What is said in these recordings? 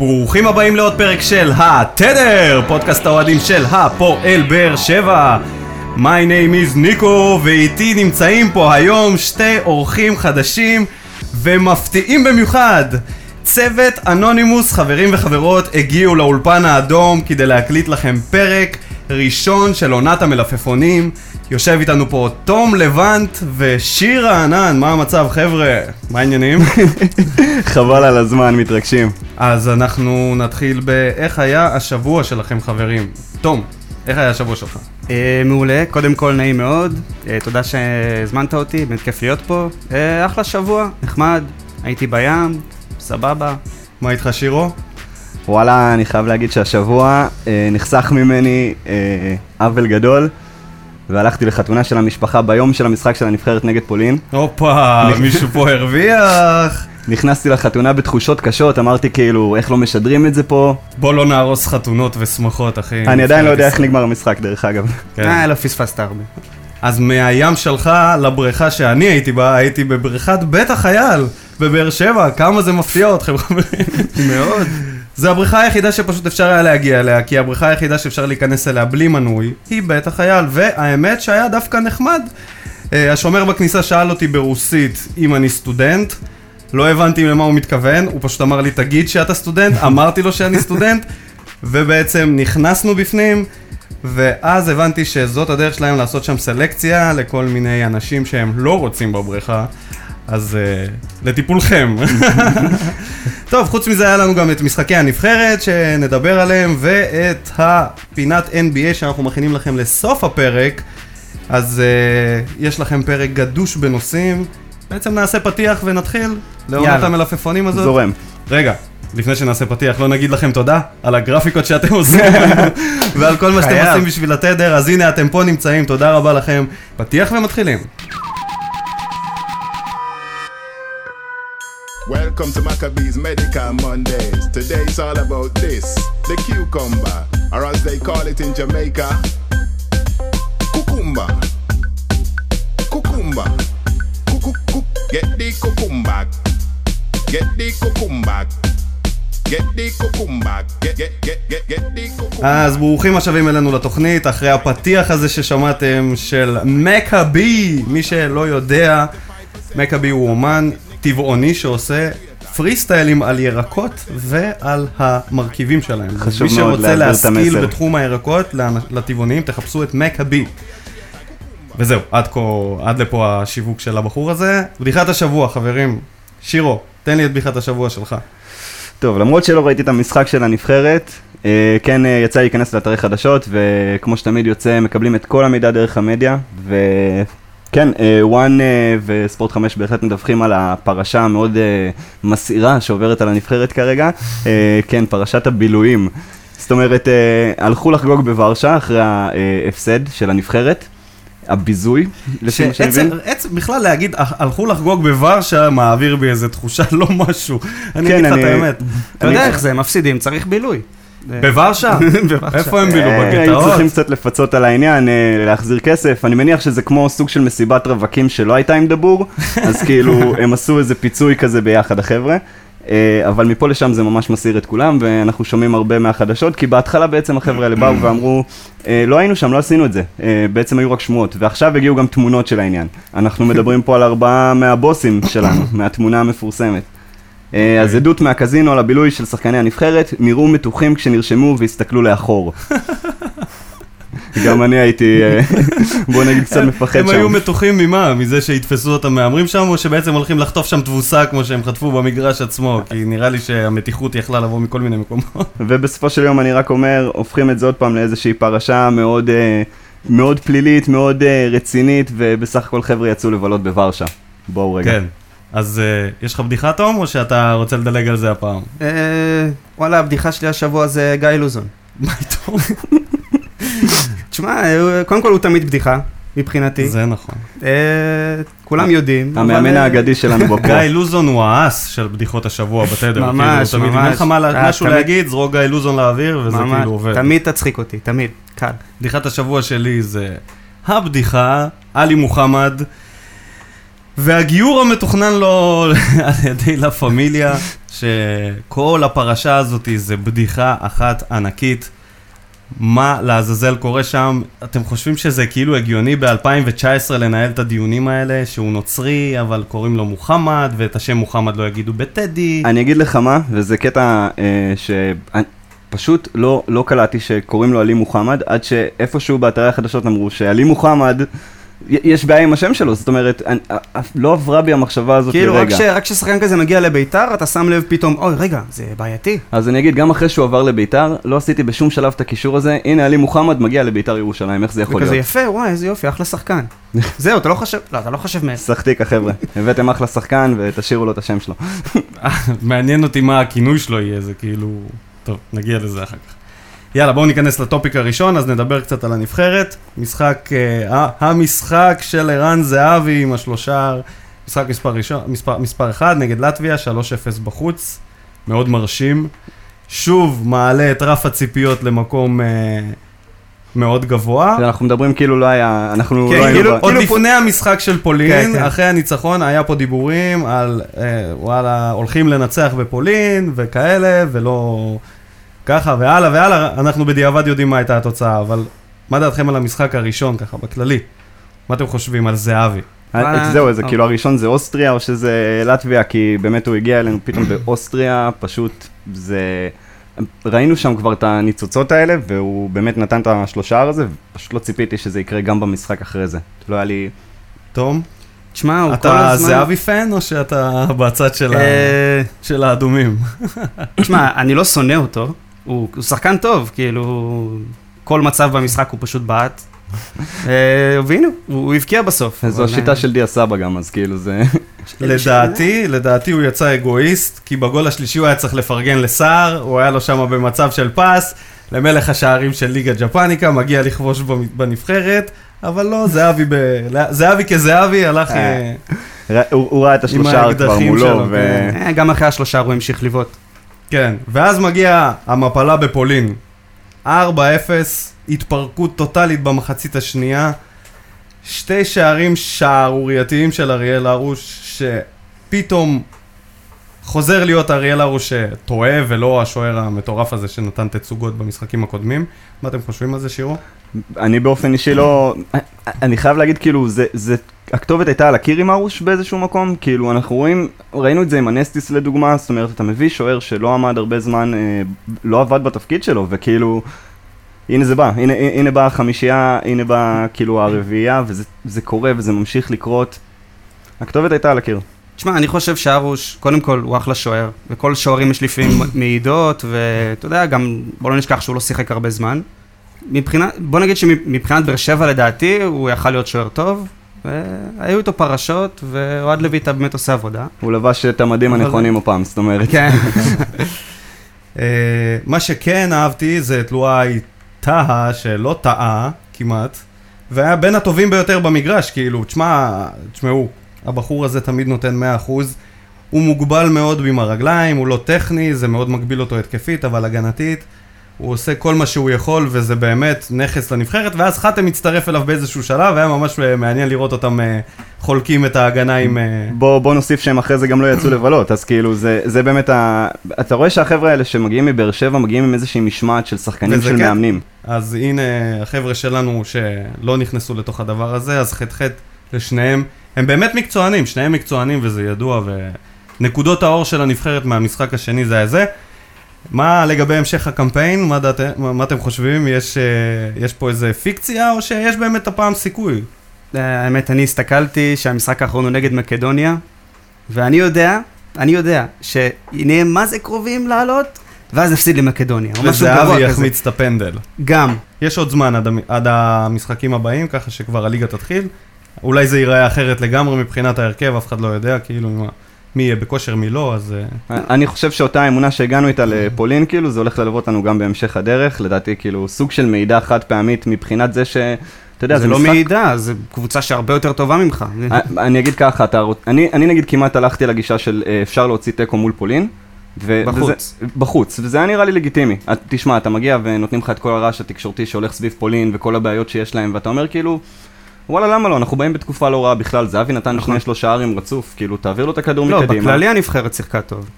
ברוכים הבאים לעוד פרק של התדר, פודקאסט האוהדים של הפועל באר שבע. My name is ניקו, ואיתי נמצאים פה היום שתי אורחים חדשים ומפתיעים במיוחד. צוות אנונימוס, חברים וחברות, הגיעו לאולפן האדום כדי להקליט לכם פרק ראשון של עונת המלפפונים. יושב איתנו פה תום לבנט ושיר רענן, מה המצב חבר'ה? מה העניינים? חבל על הזמן, מתרגשים. אז אנחנו נתחיל באיך היה השבוע שלכם חברים. תום, איך היה השבוע שלך? אה, מעולה, קודם כל נעים מאוד, אה, תודה שהזמנת אותי, באמת כיף להיות פה. אה, אחלה שבוע, נחמד, הייתי בים, סבבה. מה איתך שירו? וואלה, אני חייב להגיד שהשבוע אה, נחסך ממני אה, עוול גדול, והלכתי לחתונה של המשפחה ביום של המשחק של הנבחרת נגד פולין. הופה, מישהו פה הרוויח. נכנסתי לחתונה בתחושות קשות, אמרתי כאילו, איך לא משדרים את זה פה? בוא לא נהרוס חתונות ושמחות, אחי. אני עדיין לא יודע איך נגמר המשחק, דרך אגב. כן. אה, לא פספסת הרבה. אז מהים שלך לבריכה שאני הייתי בה, הייתי בבריכת בית החייל בבאר שבע, כמה זה מפתיע אתכם חברים. מאוד. זה הבריכה היחידה שפשוט אפשר היה להגיע אליה, כי הבריכה היחידה שאפשר להיכנס אליה בלי מנוי, היא בית החייל, והאמת שהיה דווקא נחמד. אה, השומר בכניסה שאל אותי ברוסית אם אני סטודנט, לא הבנתי למה הוא מתכוון, הוא פשוט אמר לי תגיד שאתה סטודנט, אמרתי לו שאני סטודנט, ובעצם נכנסנו בפנים, ואז הבנתי שזאת הדרך שלהם לעשות שם סלקציה לכל מיני אנשים שהם לא רוצים בבריכה. אז uh, לטיפולכם. טוב, חוץ מזה היה לנו גם את משחקי הנבחרת שנדבר עליהם, ואת הפינת NBA שאנחנו מכינים לכם לסוף הפרק. אז uh, יש לכם פרק גדוש בנושאים. בעצם נעשה פתיח ונתחיל לעונת. המלפפונים הזאת. זורם. רגע, לפני שנעשה פתיח, לא נגיד לכם תודה על הגרפיקות שאתם עושים ועל כל מה שאתם. עושים בשביל התדר, אז הנה אתם פה נמצאים, תודה רבה לכם. פתיח ומתחילים. Welcome to Maccabees Medical Mondays. Today it's all about this the cucumber, or as they call it in Jamaica, cucumber. Cucumber. Cucumber. Get the cucumber. Get the cucumber. אז ברוכים השבים אלינו לתוכנית, אחרי הפתיח הזה ששמעתם של מקאבי, מי שלא יודע, מקאבי הוא אומן טבעוני שעושה פרי סטיילים על ירקות ועל המרכיבים שלהם. חשוב מי מאוד שרוצה להעביר את להשכיל המסר. בתחום הירקות לטבעונים, תחפשו את מקאבי. וזהו, עד, כה, עד לפה השיווק של הבחור הזה. בדיחת השבוע, חברים. שירו, תן לי את בדיחת השבוע שלך. טוב, למרות שלא ראיתי את המשחק של הנבחרת, אה, כן אה, יצא להיכנס לאתרי חדשות, וכמו שתמיד יוצא, מקבלים את כל המידע דרך המדיה, וכן, אה, וואן אה, וספורט 5 בהחלט מדווחים על הפרשה המאוד אה, מסעירה שעוברת על הנבחרת כרגע, כן, פרשת הבילויים. זאת אומרת, הלכו לחגוג בוורשה אחרי ההפסד של הנבחרת, הביזוי, לפי מה שאני מבין. עצם, בכלל להגיד, "הח- הלכו לחגוג בוורשה, מעביר בי איזה תחושה לא משהו. אני כן, אגיד לך את האמת. אתה יודע איך זה, מפסידים, צריך בילוי. בוורשה? איפה הם בילו? אה, היו בגטאות? צריכים קצת לפצות על העניין, אה, להחזיר כסף. אני מניח שזה כמו סוג של מסיבת רווקים שלא הייתה עם דבור, אז כאילו הם עשו איזה פיצוי כזה ביחד, החבר'ה. אה, אבל מפה לשם זה ממש מסעיר את כולם, ואנחנו שומעים הרבה מהחדשות, כי בהתחלה בעצם החבר'ה האלה באו ואמרו, "אה, לא היינו שם, לא עשינו את זה. בעצם היו רק שמועות, ועכשיו הגיעו גם תמונות של העניין. אנחנו מדברים פה על ארבעה מהבוסים שלנו, מהתמונה המפורסמת. אה, אז עדות מהקזינו על הבילוי של שחקני הנבחרת, נראו מתוחים כשנרשמו והסתכלו לאחור. גם אני הייתי, אה, בוא נגיד, קצת מפחד הם היו שם. מתוחים ממה? מזה שיתפסו אותם מהמרים שם, או שבעצם הולכים לחטוף שם תבוסה כמו שהם חטפו במגרש עצמו? כי נראה לי שהמתיחות יכלה לבוא מכל מיני מקומות. ובסופו של יום אני רק אומר, הופכים את זה עוד פעם לאיזושהי פרשה מאוד, אה, מאוד פלילית, מאוד רצינית, ובסך הכל חבר'ה יצאו לבלות בוורשה. בואו רגע. כן. אז אה, יש לך בדיחה, תום, או שאתה רוצה לדלג על זה הפעם? אה, וואלה, הבדיחה שלי השבוע זה גיא לוזון. מה איתו? תשמע, קודם כל הוא תמיד בדיחה, מבחינתי. זה נכון. אה, כולם יודעים. המאמן האגדי שלנו בפרו. גיא לוזון הוא האס של בדיחות השבוע בתדר. ממש, כאילו, תמיד, אם אין לך ממש. משהו תמיד- להגיד, זרוק גיא לוזון לאוויר, וזה ממש, כאילו עובד. תמיד תצחיק אותי, תמיד, קל. בדיחת השבוע שלי זה הבדיחה, עלי מוחמד, והגיור המתוכנן לו על ידי לה פמיליה. שכל הפרשה הזאת זה בדיחה אחת ענקית. מה לעזאזל קורה שם? אתם חושבים שזה כאילו הגיוני ב-2019 לנהל את הדיונים האלה, שהוא נוצרי, אבל קוראים לו מוחמד, ואת השם מוחמד לא יגידו בטדי? אני אגיד לך מה, וזה קטע אה, שפשוט לא, לא קלטתי שקוראים לו עלי מוחמד, עד שאיפשהו באתרי החדשות אמרו שעלי מוחמד, יש בעיה עם השם שלו, זאת אומרת, אני, לא עברה בי המחשבה הזאת כאילו, רק לרגע. כש- רק כששחקן כזה מגיע לביתר, אתה שם לב פתאום, אוי, רגע, זה בעייתי. אז אני אגיד, גם אחרי שהוא עבר לביתר, לא עשיתי בשום שלב את הקישור הזה, הנה עלי מוחמד מגיע לביתר ירושלים, איך זה יכול וכזה להיות? יפה, וואי, איזה יופי, אחלה שחקן. זהו, אתה לא חושב, לא, אתה לא חושב מאיפה. סחטיק החבר'ה, הבאתם אחלה שחקן ותשאירו לו את השם שלו. מעניין אותי מה הכינוי שלו יהיה, זה כאילו... טוב, נגיע לזה אחר כך. יאללה, בואו ניכנס לטופיק הראשון, אז נדבר קצת על הנבחרת. משחק, אה, המשחק של ערן זהבי עם השלושה, משחק מספר, ראשון, מספר, מספר 1 נגד לטביה, 3-0 בחוץ, מאוד מרשים. שוב מעלה את רף הציפיות למקום אה, מאוד גבוה. אנחנו מדברים כאילו לא היה, אנחנו כן, לא היינו... כאילו, עוד כאילו לפני המשחק של פולין, כן, כן. אחרי הניצחון, היה פה דיבורים על אה, וואלה, הולכים לנצח בפולין וכאלה, ולא ככה והלאה והלאה, אנחנו בדיעבד יודעים מה הייתה התוצאה, אבל מה דעתכם על המשחק הראשון ככה, בכללי? מה אתם חושבים על זהבי? אה, אה, זהו, זה אה. כאילו הראשון זה אוסטריה או שזה לטביה, כי באמת הוא הגיע אלינו פתאום באוסטריה, פשוט זה... ראינו שם כבר את הניצוצות האלה, והוא באמת נתן את השלושה הזה, ופשוט לא ציפיתי שזה יקרה גם במשחק אחרי זה. לא היה לי... תום, תשמע, הוא כל אתה הזמן... זהבי פן או שאתה בצד אה, של האדומים? תשמע, אני לא שונא אותו, הוא הוא שחקן טוב, כאילו, כל מצב במשחק הוא פשוט בעט. אה, והנה, הוא הוא הבקיע בסוף. זו השיטה אה, של דיה סבא גם, אז כאילו זה... לדעתי, לדעתי הוא יצא אגואיסט, כי בגול השלישי הוא היה צריך לפרגן לסער, הוא היה לו שם במצב של פס, למלך השערים של ליגה ג'פניקה, מגיע לכבוש בנבחרת, אבל לא, זהבי, ב... זהבי כזהבי הלך... אה, הוא ראה את השלושה כבר מולו. כן. גם אחרי השלושה הוא המשיך לבעוט. כן, ואז מגיע המפלה בפולין, 4-0, התפרקות טוטאלית במחצית השנייה, שתי שערים שערורייתיים של אריאל הרוש, שפתאום חוזר להיות אריאל הרוש שטועה, ולא השוער המטורף הזה שנתן תצוגות במשחקים הקודמים. מה אתם חושבים על זה, שירו? אני באופן אישי לא... אני חייב להגיד, כאילו, זה... זה... הכתובת הייתה על הקיר עם ארוש באיזשהו מקום, כאילו אנחנו רואים, ראינו את זה עם אנסטיס לדוגמה, זאת אומרת אתה מביא שוער שלא עמד הרבה זמן, אה, לא עבד בתפקיד שלו, וכאילו, הנה זה בא, הנה, הנה באה החמישייה, הנה באה כאילו הרביעייה, וזה זה קורה וזה ממשיך לקרות. הכתובת הייתה על הקיר. תשמע, אני חושב שארוש, קודם כל, הוא אחלה שוער, וכל שוערים יש לפעמים מעידות, ואתה יודע, גם, בוא לא נשכח שהוא לא שיחק הרבה זמן. מבחינת, בוא נגיד שמבחינת באר שבע לדעתי, הוא יכל להיות שוער טוב, והיו איתו פרשות, ואוהד לויטה באמת עושה עבודה. הוא לבש את המדים הנכונים הפעם, זאת אומרת. כן. אה, מה שכן אהבתי זה את לואי טהה, שלא טעה כמעט, והיה בין הטובים ביותר במגרש, כאילו, תשמע, תשמעו, הבחור הזה תמיד נותן 100%, הוא מוגבל מאוד עם הרגליים, הוא לא טכני, זה מאוד מגביל אותו התקפית, אבל הגנתית, הוא עושה כל מה שהוא יכול, וזה באמת נכס לנבחרת, ואז חתם מצטרף אליו באיזשהו שלב, היה ממש מעניין לראות אותם אה, חולקים את ההגנה עם... אה, בוא, בוא נוסיף שהם אחרי זה גם לא יצאו לבלות, אז כאילו זה, זה באמת ה... אתה רואה שהחבר'ה האלה שמגיעים מבאר שבע מגיעים עם איזושהי משמעת של שחקנים של כן. מאמנים. אז הנה החבר'ה שלנו שלא נכנסו לתוך הדבר הזה, אז ח"ח לשניהם. הם באמת מקצוענים, שניהם מקצוענים וזה ידוע, ונקודות האור של הנבחרת מהמשחק השני זה היה זה. מה לגבי המשך הקמפיין? מה, דעת, מה, מה אתם חושבים? יש, אה, יש פה איזה פיקציה או שיש באמת הפעם סיכוי? אה, האמת, אני הסתכלתי שהמשחק האחרון הוא נגד מקדוניה, ואני יודע, אני יודע, שנהיה מה זה קרובים לעלות, ואז נפסיד למקדוניה, או משהו גבוה וזהבי כזה. יחמיץ את הפנדל. גם. יש עוד זמן עד, עד המשחקים הבאים, ככה שכבר הליגה תתחיל. אולי זה ייראה אחרת לגמרי מבחינת ההרכב, אף אחד לא יודע, כאילו, מה, מי יהיה בכושר, מי לא, אז... אה, אני חושב שאותה אמונה שהגענו איתה לפולין, כאילו, זה הולך ללוות אותנו גם בהמשך הדרך. לדעתי, כאילו, סוג של מידע חד פעמית מבחינת זה ש... אתה יודע, זה זה לא משחק... מעידה, זה קבוצה שהרבה יותר טובה ממך. אה, אני אגיד ככה, אתה... רוצ- אני, אני נגיד כמעט הלכתי לגישה של אה, אפשר להוציא תיקו מול פולין. ו- בחוץ. וזה, בחוץ, וזה היה נראה לי לגיטימי. את, תשמע, אתה מגיע ונותנים לך את כל הרעש התקשורתי שהולך סביב פולין וכל הבעיות שיש להם, ואתה אומר כאילו, וואלה, למה לא? אנחנו באים בתקופה לא רעה בכלל, זהבי נתן נכון. שני שלושה ערים רצוף, כאילו, תעביר לו את הכדור לא, מקדימה. בכללי הנבחרת שיחקה טוב.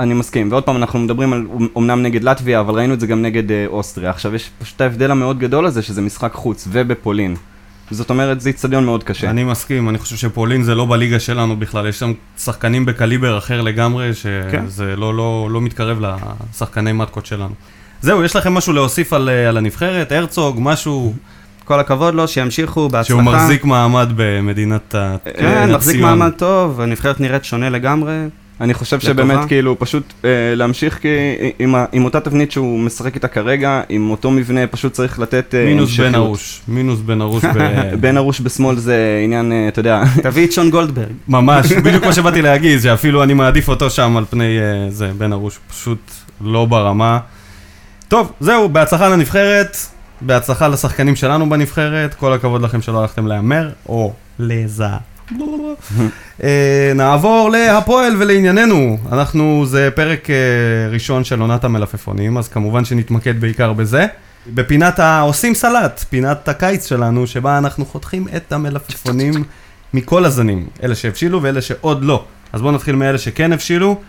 אני מסכים, ועוד פעם אנחנו מדברים על אומנם נגד לטביה, אבל ראינו את זה גם נגד אה, אוסטריה. עכשיו יש פשוט ההבדל המאוד גדול הזה שזה משחק חוץ ובפולין. זאת אומרת, זה איצטדיון מאוד קשה. אני מסכים, אני חושב שפולין זה לא בליגה שלנו בכלל, יש שם שחקנים בקליבר אחר לגמרי, כן. שזה לא, לא, לא מתקרב לשחקני מתקות שלנו. זהו, יש לכם משהו להוסיף על, אה, על הנבחרת? הרצוג, משהו כל הכבוד לו, שימשיכו, בהצלחה. שהוא מחזיק מעמד במדינת ה- כן, מחזיק הציון. מעמד טוב, הנבחרת נראית שונה לגמרי. אני חושב לטובה. שבאמת כאילו פשוט אה, להמשיך כי, עם, ה- עם אותה תבנית שהוא משחק איתה כרגע, עם אותו מבנה פשוט צריך לתת אה, מינוס. בן ארוש, מינוס בן ארוש ב... בן ארוש בשמאל זה עניין, אה, אתה יודע, תביא את שון גולדברג. ממש, בדיוק מה שבאתי להגיד, שאפילו אני מעדיף אותו שם על פני אה, זה, בן ארוש, פשוט לא ברמה. טוב, זהו, בהצלחה לנבחרת, בהצלחה לשחקנים שלנו בנבחרת, כל הכבוד לכם שלא הלכתם להמר, או לזה. אה, נעבור להפועל ולענייננו. אנחנו, זה פרק אה, ראשון של עונת המלפפונים, אז כמובן שנתמקד בעיקר בזה. בפינת העושים סלט, פינת הקיץ שלנו, שבה אנחנו חותכים את המלפפונים מכל הזנים, אלה שהבשילו ואלה שעוד לא. אז בואו נתחיל מאלה שכן הבשילו.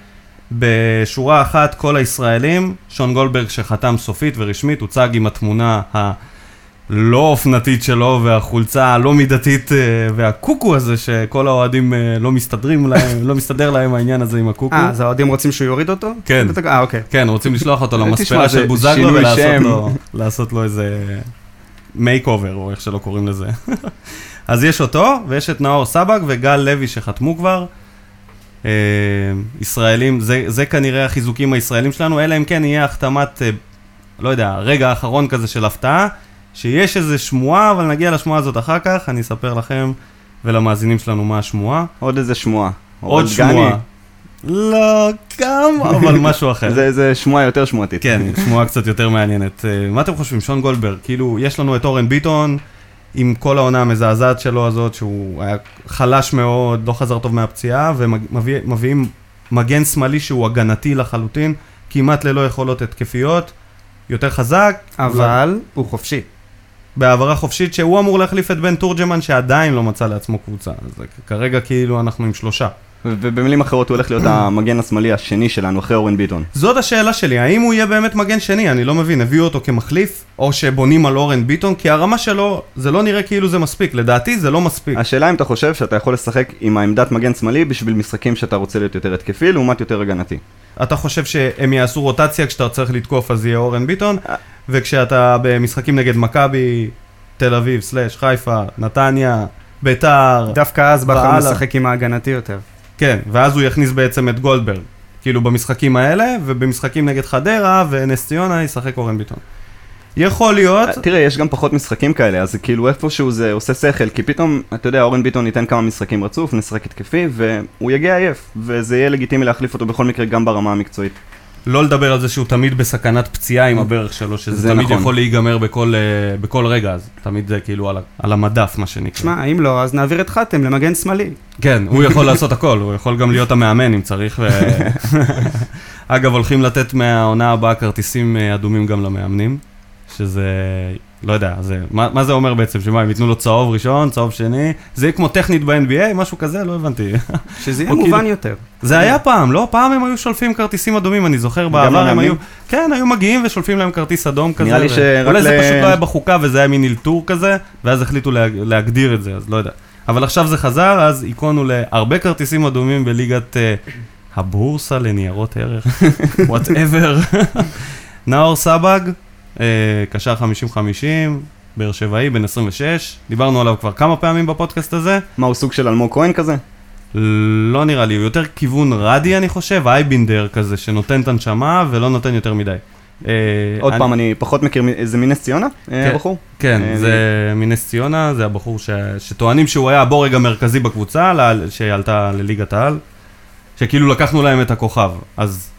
בשורה אחת, כל הישראלים, שון גולדברג שחתם סופית ורשמית, הוצג עם התמונה הלא אופנתית שלו והחולצה הלא מידתית אה, והקוקו הזה שכל האוהדים אה, לא מסתדרים להם, לא מסתדר להם העניין הזה עם הקוקו. אה, אז האוהדים רוצים שהוא יוריד אותו? כן. אה, אוקיי. כן, רוצים לשלוח אותו למספרה של בוזגלו ולעשות. לו, לעשות לו איזה makeover, או איך שלא קוראים לזה. אז יש אותו, ויש את נאור סבג וגל לוי שחתמו כבר. אה, ישראלים, זה, זה כנראה החיזוקים הישראלים שלנו, אלא אם כן יהיה החתמת, אה, לא יודע, רגע האחרון כזה של הפתעה, שיש איזה שמועה, אבל נגיע לשמועה הזאת אחר כך, אני אספר לכם ולמאזינים שלנו מה השמועה. עוד איזה שמועה. עוד. שמועה. לא, גם, אבל משהו אחר. זה, זה שמועה יותר שמועתית. כן, שמועה קצת יותר מעניינת. אה, מה אתם חושבים, שון גולדברג, כאילו, יש לנו את אורן ביטון, עם כל העונה המזעזעת שלו הזאת, שהוא היה חלש מאוד, לא חזר טוב מהפציעה, ומביאים מגן שמאלי שהוא הגנתי לחלוטין, כמעט ללא יכולות התקפיות, יותר חזק, אבל הוא חופשי. בהעברה חופשית, שהוא אמור להחליף את בן תורג'מן, שעדיין לא מצא לעצמו קבוצה. אז כרגע כאילו אנחנו עם שלושה. ובמילים אחרות הוא הולך להיות המגן השמאלי השני שלנו אחרי אורן ביטון. זאת השאלה שלי, האם הוא יהיה באמת מגן שני? אני לא מבין, הביאו אותו כמחליף, או שבונים על אורן ביטון, כי הרמה שלו, זה לא נראה כאילו זה מספיק, לדעתי זה לא מספיק. השאלה אם אתה חושב שאתה יכול לשחק עם העמדת מגן שמאלי בשביל משחקים שאתה רוצה להיות יותר התקפי לעומת יותר הגנתי. אתה חושב שהם יעשו רוטציה כשאתה צריך לתקוף אז יהיה אורן ביטון, וכשאתה במשחקים נגד מכבי, תל אביב, סלאש, חיפה, נתניה, ביתר, דווקא אז בכר. משחק עם ההגנתי יותר. כן, ואז הוא יכניס בעצם את גולדברג. כאילו במשחקים האלה, ובמשחקים נגד חדרה ונס ציונה ישחק אורן ביטון. יכול להיות, אה, תראה, יש גם פחות משחקים כאלה, אז כאילו איפשהו זה עושה שכל, כי פתאום, אתה יודע, אורן ביטון ייתן כמה משחקים רצוף, נשחק התקפי, והוא יגיע עייף, וזה יהיה לגיטימי להחליף אותו בכל מקרה גם ברמה המקצועית. לא לדבר על זה שהוא תמיד בסכנת פציעה עם הברך שלו, שזה זה תמיד נכון. יכול להיגמר בכל, אה, בכל רגע, אז תמיד זה כאילו על, על המדף, מה שנקרא. שמע, אם לא, אז נעביר את חתם למגן שמאלי. כן, הוא יכול לעשות הכל, הוא יכול גם להיות המאמן אם צריך. ו... אגב, הולכים לתת מהעונה הבאה כרטיסים אה, אדומים גם למאמנים, שזה, לא יודע, זה, מה, מה זה אומר בעצם? שמה, הם ייתנו לו צהוב ראשון, צהוב שני? זה יהיה כמו טכנית ב-NBA, משהו כזה? לא הבנתי. שזה יהיה או מובן כאילו- יותר. זה היה פעם, לא? פעם הם היו שולפים כרטיסים אדומים, אני זוכר בעבר הם? היו... כן, היו מגיעים ושולפים להם כרטיס אדום כזה. נראה לי ו- שרק אולי זה פשוט לא היה בחוקה וזה היה מין אלתור כזה, ואז החליטו לה- להגדיר את זה, אז לא יודע. אבל עכשיו זה חזר, אז היכונו להרבה כרטיסים אדומים בליגת אה, הבורסה לניירות ערך, whatever. נאור סבג, אה, קשר 50-50, באר שבעי, בן 26, דיברנו עליו כבר כמה פעמים בפודקאסט הזה. מה, הוא סוג של אלמוג כהן כזה? לא נראה לי, הוא יותר כיוון רדי אני חושב, אייבינדר כזה, שנותן את הנשמה ולא נותן יותר מדי. אה, עוד פעם, אני פחות מכיר, זה מנס ציונה? אה, כן. הבחור? כן, אה, זה מנס ציונה, זה הבחור. שטוענים שהוא היה הבורג המרכזי בקבוצה, שעלתה לליגת העל, שכאילו לקחנו להם את הכוכב, אז אה,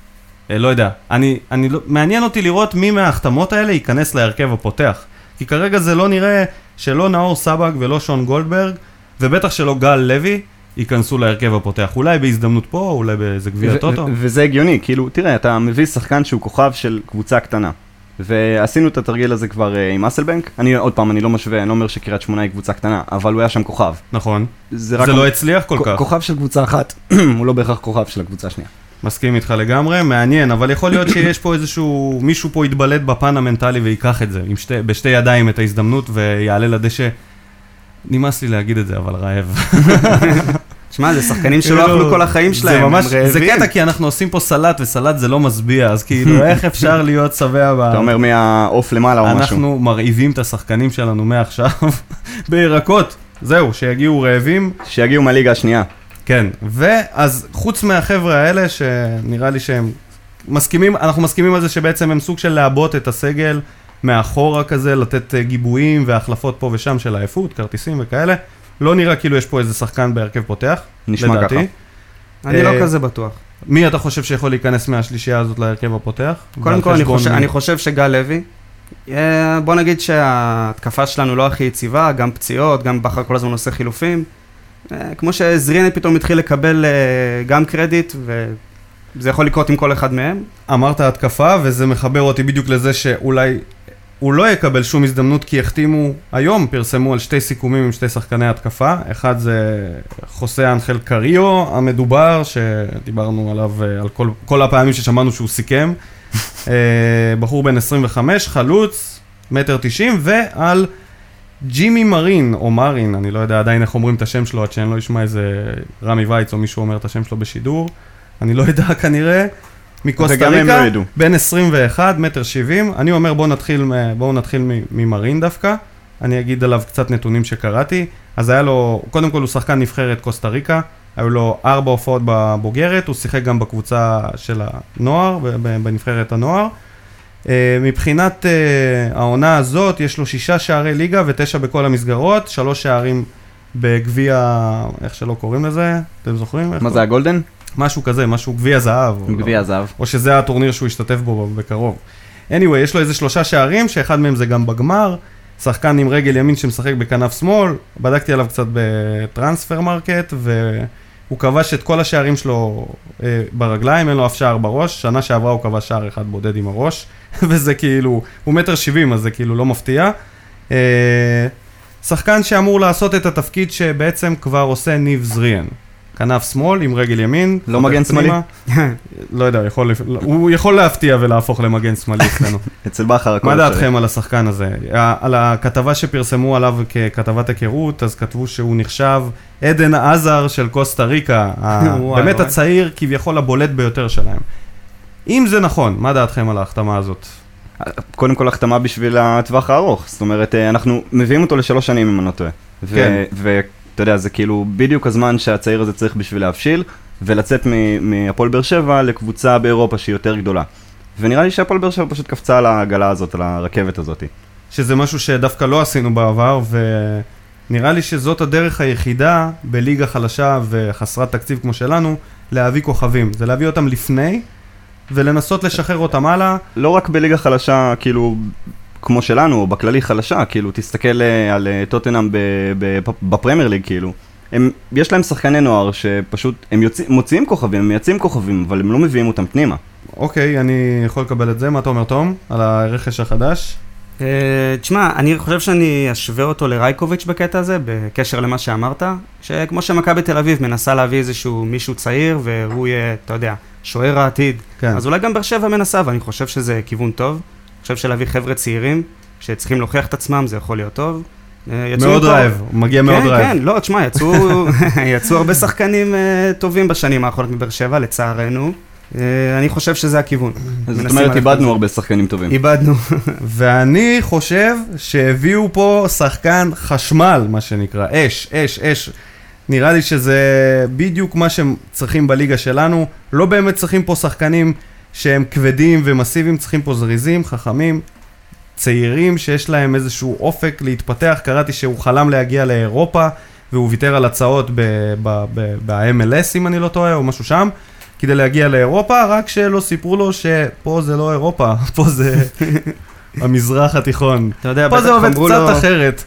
לא יודע. אני, אני לא... מעניין אותי לראות מי מההחתמות האלה ייכנס להרכב הפותח. כי כרגע זה לא נראה שלא נאור סבג ולא שון גולדברג, ובטח שלא גל לוי, ייכנסו להרכב הפותח. אולי בהזדמנות פה, אולי באיזה גביע טוטו. וזה הגיוני, כאילו, תראה, אתה מביא שחקן שהוא כוכב של קבוצה קטנה. ועשינו את התרגיל הזה כבר אה, עם אסלבנק. אני, עוד פעם, אני לא משווה, אני לא אומר שקריית שמונה היא קבוצה קטנה, אבל הוא היה שם כוכב. נכון. זה זה. לא הצליח כל כך. כוכב של קבוצה אחת, הוא לא בהכרח כוכב של הקבוצה השנייה. מסכים איתך לגמרי, מעניין, אבל יכול להיות שיש פה איזשהו, מישהו פה יתבלט בפן המנטלי וייקח את זה, שתי, בשתי ידיים את ההזדמנות ויעלה לדשא. נמאס לי להגיד את זה, אבל רעב. תשמע, זה שחקנים שלא כאילו, אכלו כל החיים שלהם, זה הם ממש, זה רעבים. קטע כי אנחנו עושים פה סלט, וסלט זה לא משביע, אז כאילו, איך אפשר להיות שבע ב... אתה אומר מהעוף למעלה או משהו. אנחנו מרעיבים את השחקנים שלנו מעכשיו בירקות. זהו, שיגיעו רעבים. שיגיעו מהליגה השנייה. כן, ואז חוץ מהחבר'ה האלה, שנראה לי שהם מסכימים, אנחנו מסכימים על זה שבעצם הם סוג של לעבות את הסגל מאחורה כזה, לתת אה, גיבויים והחלפות פה ושם של עייפות, כרטיסים וכאלה. לא נראה כאילו יש פה איזה שחקן בהרכב פותח, נשמע לדעתי. ככה. אני לא אה, כזה בטוח. מי אתה חושב שיכול להיכנס מהשלישייה הזאת להרכב הפותח? קודם כל, אני חושב, מי? אני חושב שגל לוי, אה, בוא נגיד שההתקפה שלנו לא הכי יציבה, גם פציעות, גם בכר כל הזמן עושה חילופים. אה, כמו שזריאן פתאום התחיל לקבל אה, גם קרדיט, וזה יכול לקרות עם כל אחד מהם. אמרת התקפה, וזה מחבר אותי בדיוק לזה שאולי הוא לא יקבל שום הזדמנות, כי החתימו, היום פרסמו על שתי סיכומים עם שתי שחקני התקפה. אחד זה חוסה אנחל קריו המדובר, שדיברנו עליו אה, על כל, כל הפעמים ששמענו שהוא סיכם. בחור בן 25, חלוץ, מטר 90, ועל ג'ימי מרין, או מרין, אני לא יודע עדיין איך אומרים את השם שלו, עד שאני לא אשמע איזה רמי וייץ או מישהו אומר את השם שלו בשידור. אני לא יודע כנראה. מקוסטה ריקה, לא. בן 21, מטר 70. אני אומר בואו נתחיל, בואו נתחיל ממרין דווקא. אני אגיד עליו קצת נתונים שקראתי. אז היה לו, קודם כל הוא שחקן נבחרת קוסטה ריקה. היו לו ארבע הופעות בבוגרת, הוא שיחק גם בקבוצה של הנוער, בנבחרת הנוער. אה, מבחינת אה, העונה הזאת, יש לו שישה שערי ליגה ותשע בכל המסגרות, שלוש שערים בגביע, איך שלא קוראים לזה, אתם זוכרים? מה? זה ה golden? משהו כזה, משהו גביע זהב. גביע הזהב. או שזה הטורניר שהוא ישתתף בו בקרוב. anyway, יש לו איזה שלושה שערים, שאחד מהם זה גם בגמר. שחקן עם רגל ימין שמשחק בכנף שמאל, בדקתי עליו קצת ב Transfermarkt, והוא כבש את כל השערים שלו אה, ברגליים, אין לו אף שער בראש. שנה שעברה הוא כבש שער אחד בודד עם הראש, וזה כאילו, הוא מטר שבעים, אז זה כאילו לא מפתיע. אה, שחקן שאמור לעשות את התפקיד שבעצם כבר עושה ניב זריאן. כנף שמאל עם רגל ימין. לא מגן שמאלי? לא יודע, הוא יכול, הוא יכול להפתיע ולהפוך למגן שמאלי אצלנו. אצל בכר הכל מה אפשרי. דעתכם על השחקן הזה? על הכתבה שפרסמו עליו ככתבת היכרות, אז כתבו שהוא נחשב עדן עזר של קוסטה ריקה, באמת. הצעיר כביכול הבולט ביותר שלהם. אם זה נכון, מה דעתכם על ההחתמה הזאת? קודם כל החתמה בשביל הטווח הארוך, זאת אומרת, אה, אנחנו מביאים אותו לשלוש שנים אם אני לא טועה. כן. ואתה יודע, זה כאילו בדיוק הזמן שהצעיר הזה צריך בשביל להבשיל, ולצאת מהפועל באר שבע לקבוצה באירופה שהיא יותר גדולה. ונראה לי שהפועל באר שבע פשוט קפצה על העגלה הזאת, על הרכבת הזאת. שזה משהו שדווקא לא עשינו בעבר, ונראה לי שזאת הדרך היחידה בליגה חלשה וחסרת תקציב כמו שלנו, להביא כוכבים. זה להביא אותם לפני, ולנסות לשחרר אותם הלאה. לא רק בליגה חלשה, כאילו, כמו שלנו, או בכללי חלשה, כאילו, תסתכל אה, על אה, טוטנאם ב- ב- בפרמייר ליג, כאילו. הם, יש להם שחקני נוער שפשוט, הם יוצא, מוציאים כוכבים, הם מייצאים כוכבים, אבל הם לא מביאים אותם פנימה. אוקיי, אני יכול לקבל את זה. מה אתה אומר, תום? על הרכש החדש? אה, תשמע, אני חושב שאני אשווה אותו לרייקוביץ' בקטע הזה, בקשר למה שאמרת, שכמו שמכבי תל אביב מנסה להביא איזשהו מישהו צעיר, והוא יהיה, אתה יודע, שוער העתיד, כן. אז אולי גם באר שבע מנסה, ואני חושב שזה כיוון טוב. חושב שלהביא חבר'ה צעירים, שצריכים להוכיח את עצמם, זה יכול להיות טוב. אה, מאוד רעב, הוא מגיע מאוד כן, רעב. כן, לא, תשמע, יצאו, יצאו הרבה שחקנים אה, טובים בשנים האחרונות מבאר שבע, לצערנו. אה, אני חושב שזה הכיוון. זאת אומרת, איבדנו. הרבה שחקנים טובים. איבדנו. ואני חושב שהביאו פה שחקן חשמל, מה שנקרא, אש, אש, אש. נראה לי שזה בדיוק מה שהם צריכים בליגה שלנו. לא באמת צריכים פה שחקנים שהם כבדים ומסיביים, צריכים פה זריזים, חכמים, צעירים שיש להם איזשהו אופק להתפתח. קראתי שהוא חלם להגיע לאירופה, והוא ויתר על הצעות ב-MLS, אם אני לא טועה, או משהו שם. כדי להגיע לאירופה, רק שלא סיפרו לו שפה זה לא אירופה, פה זה המזרח התיכון. אתה יודע, פה זה עובד קצת לו- אחרת.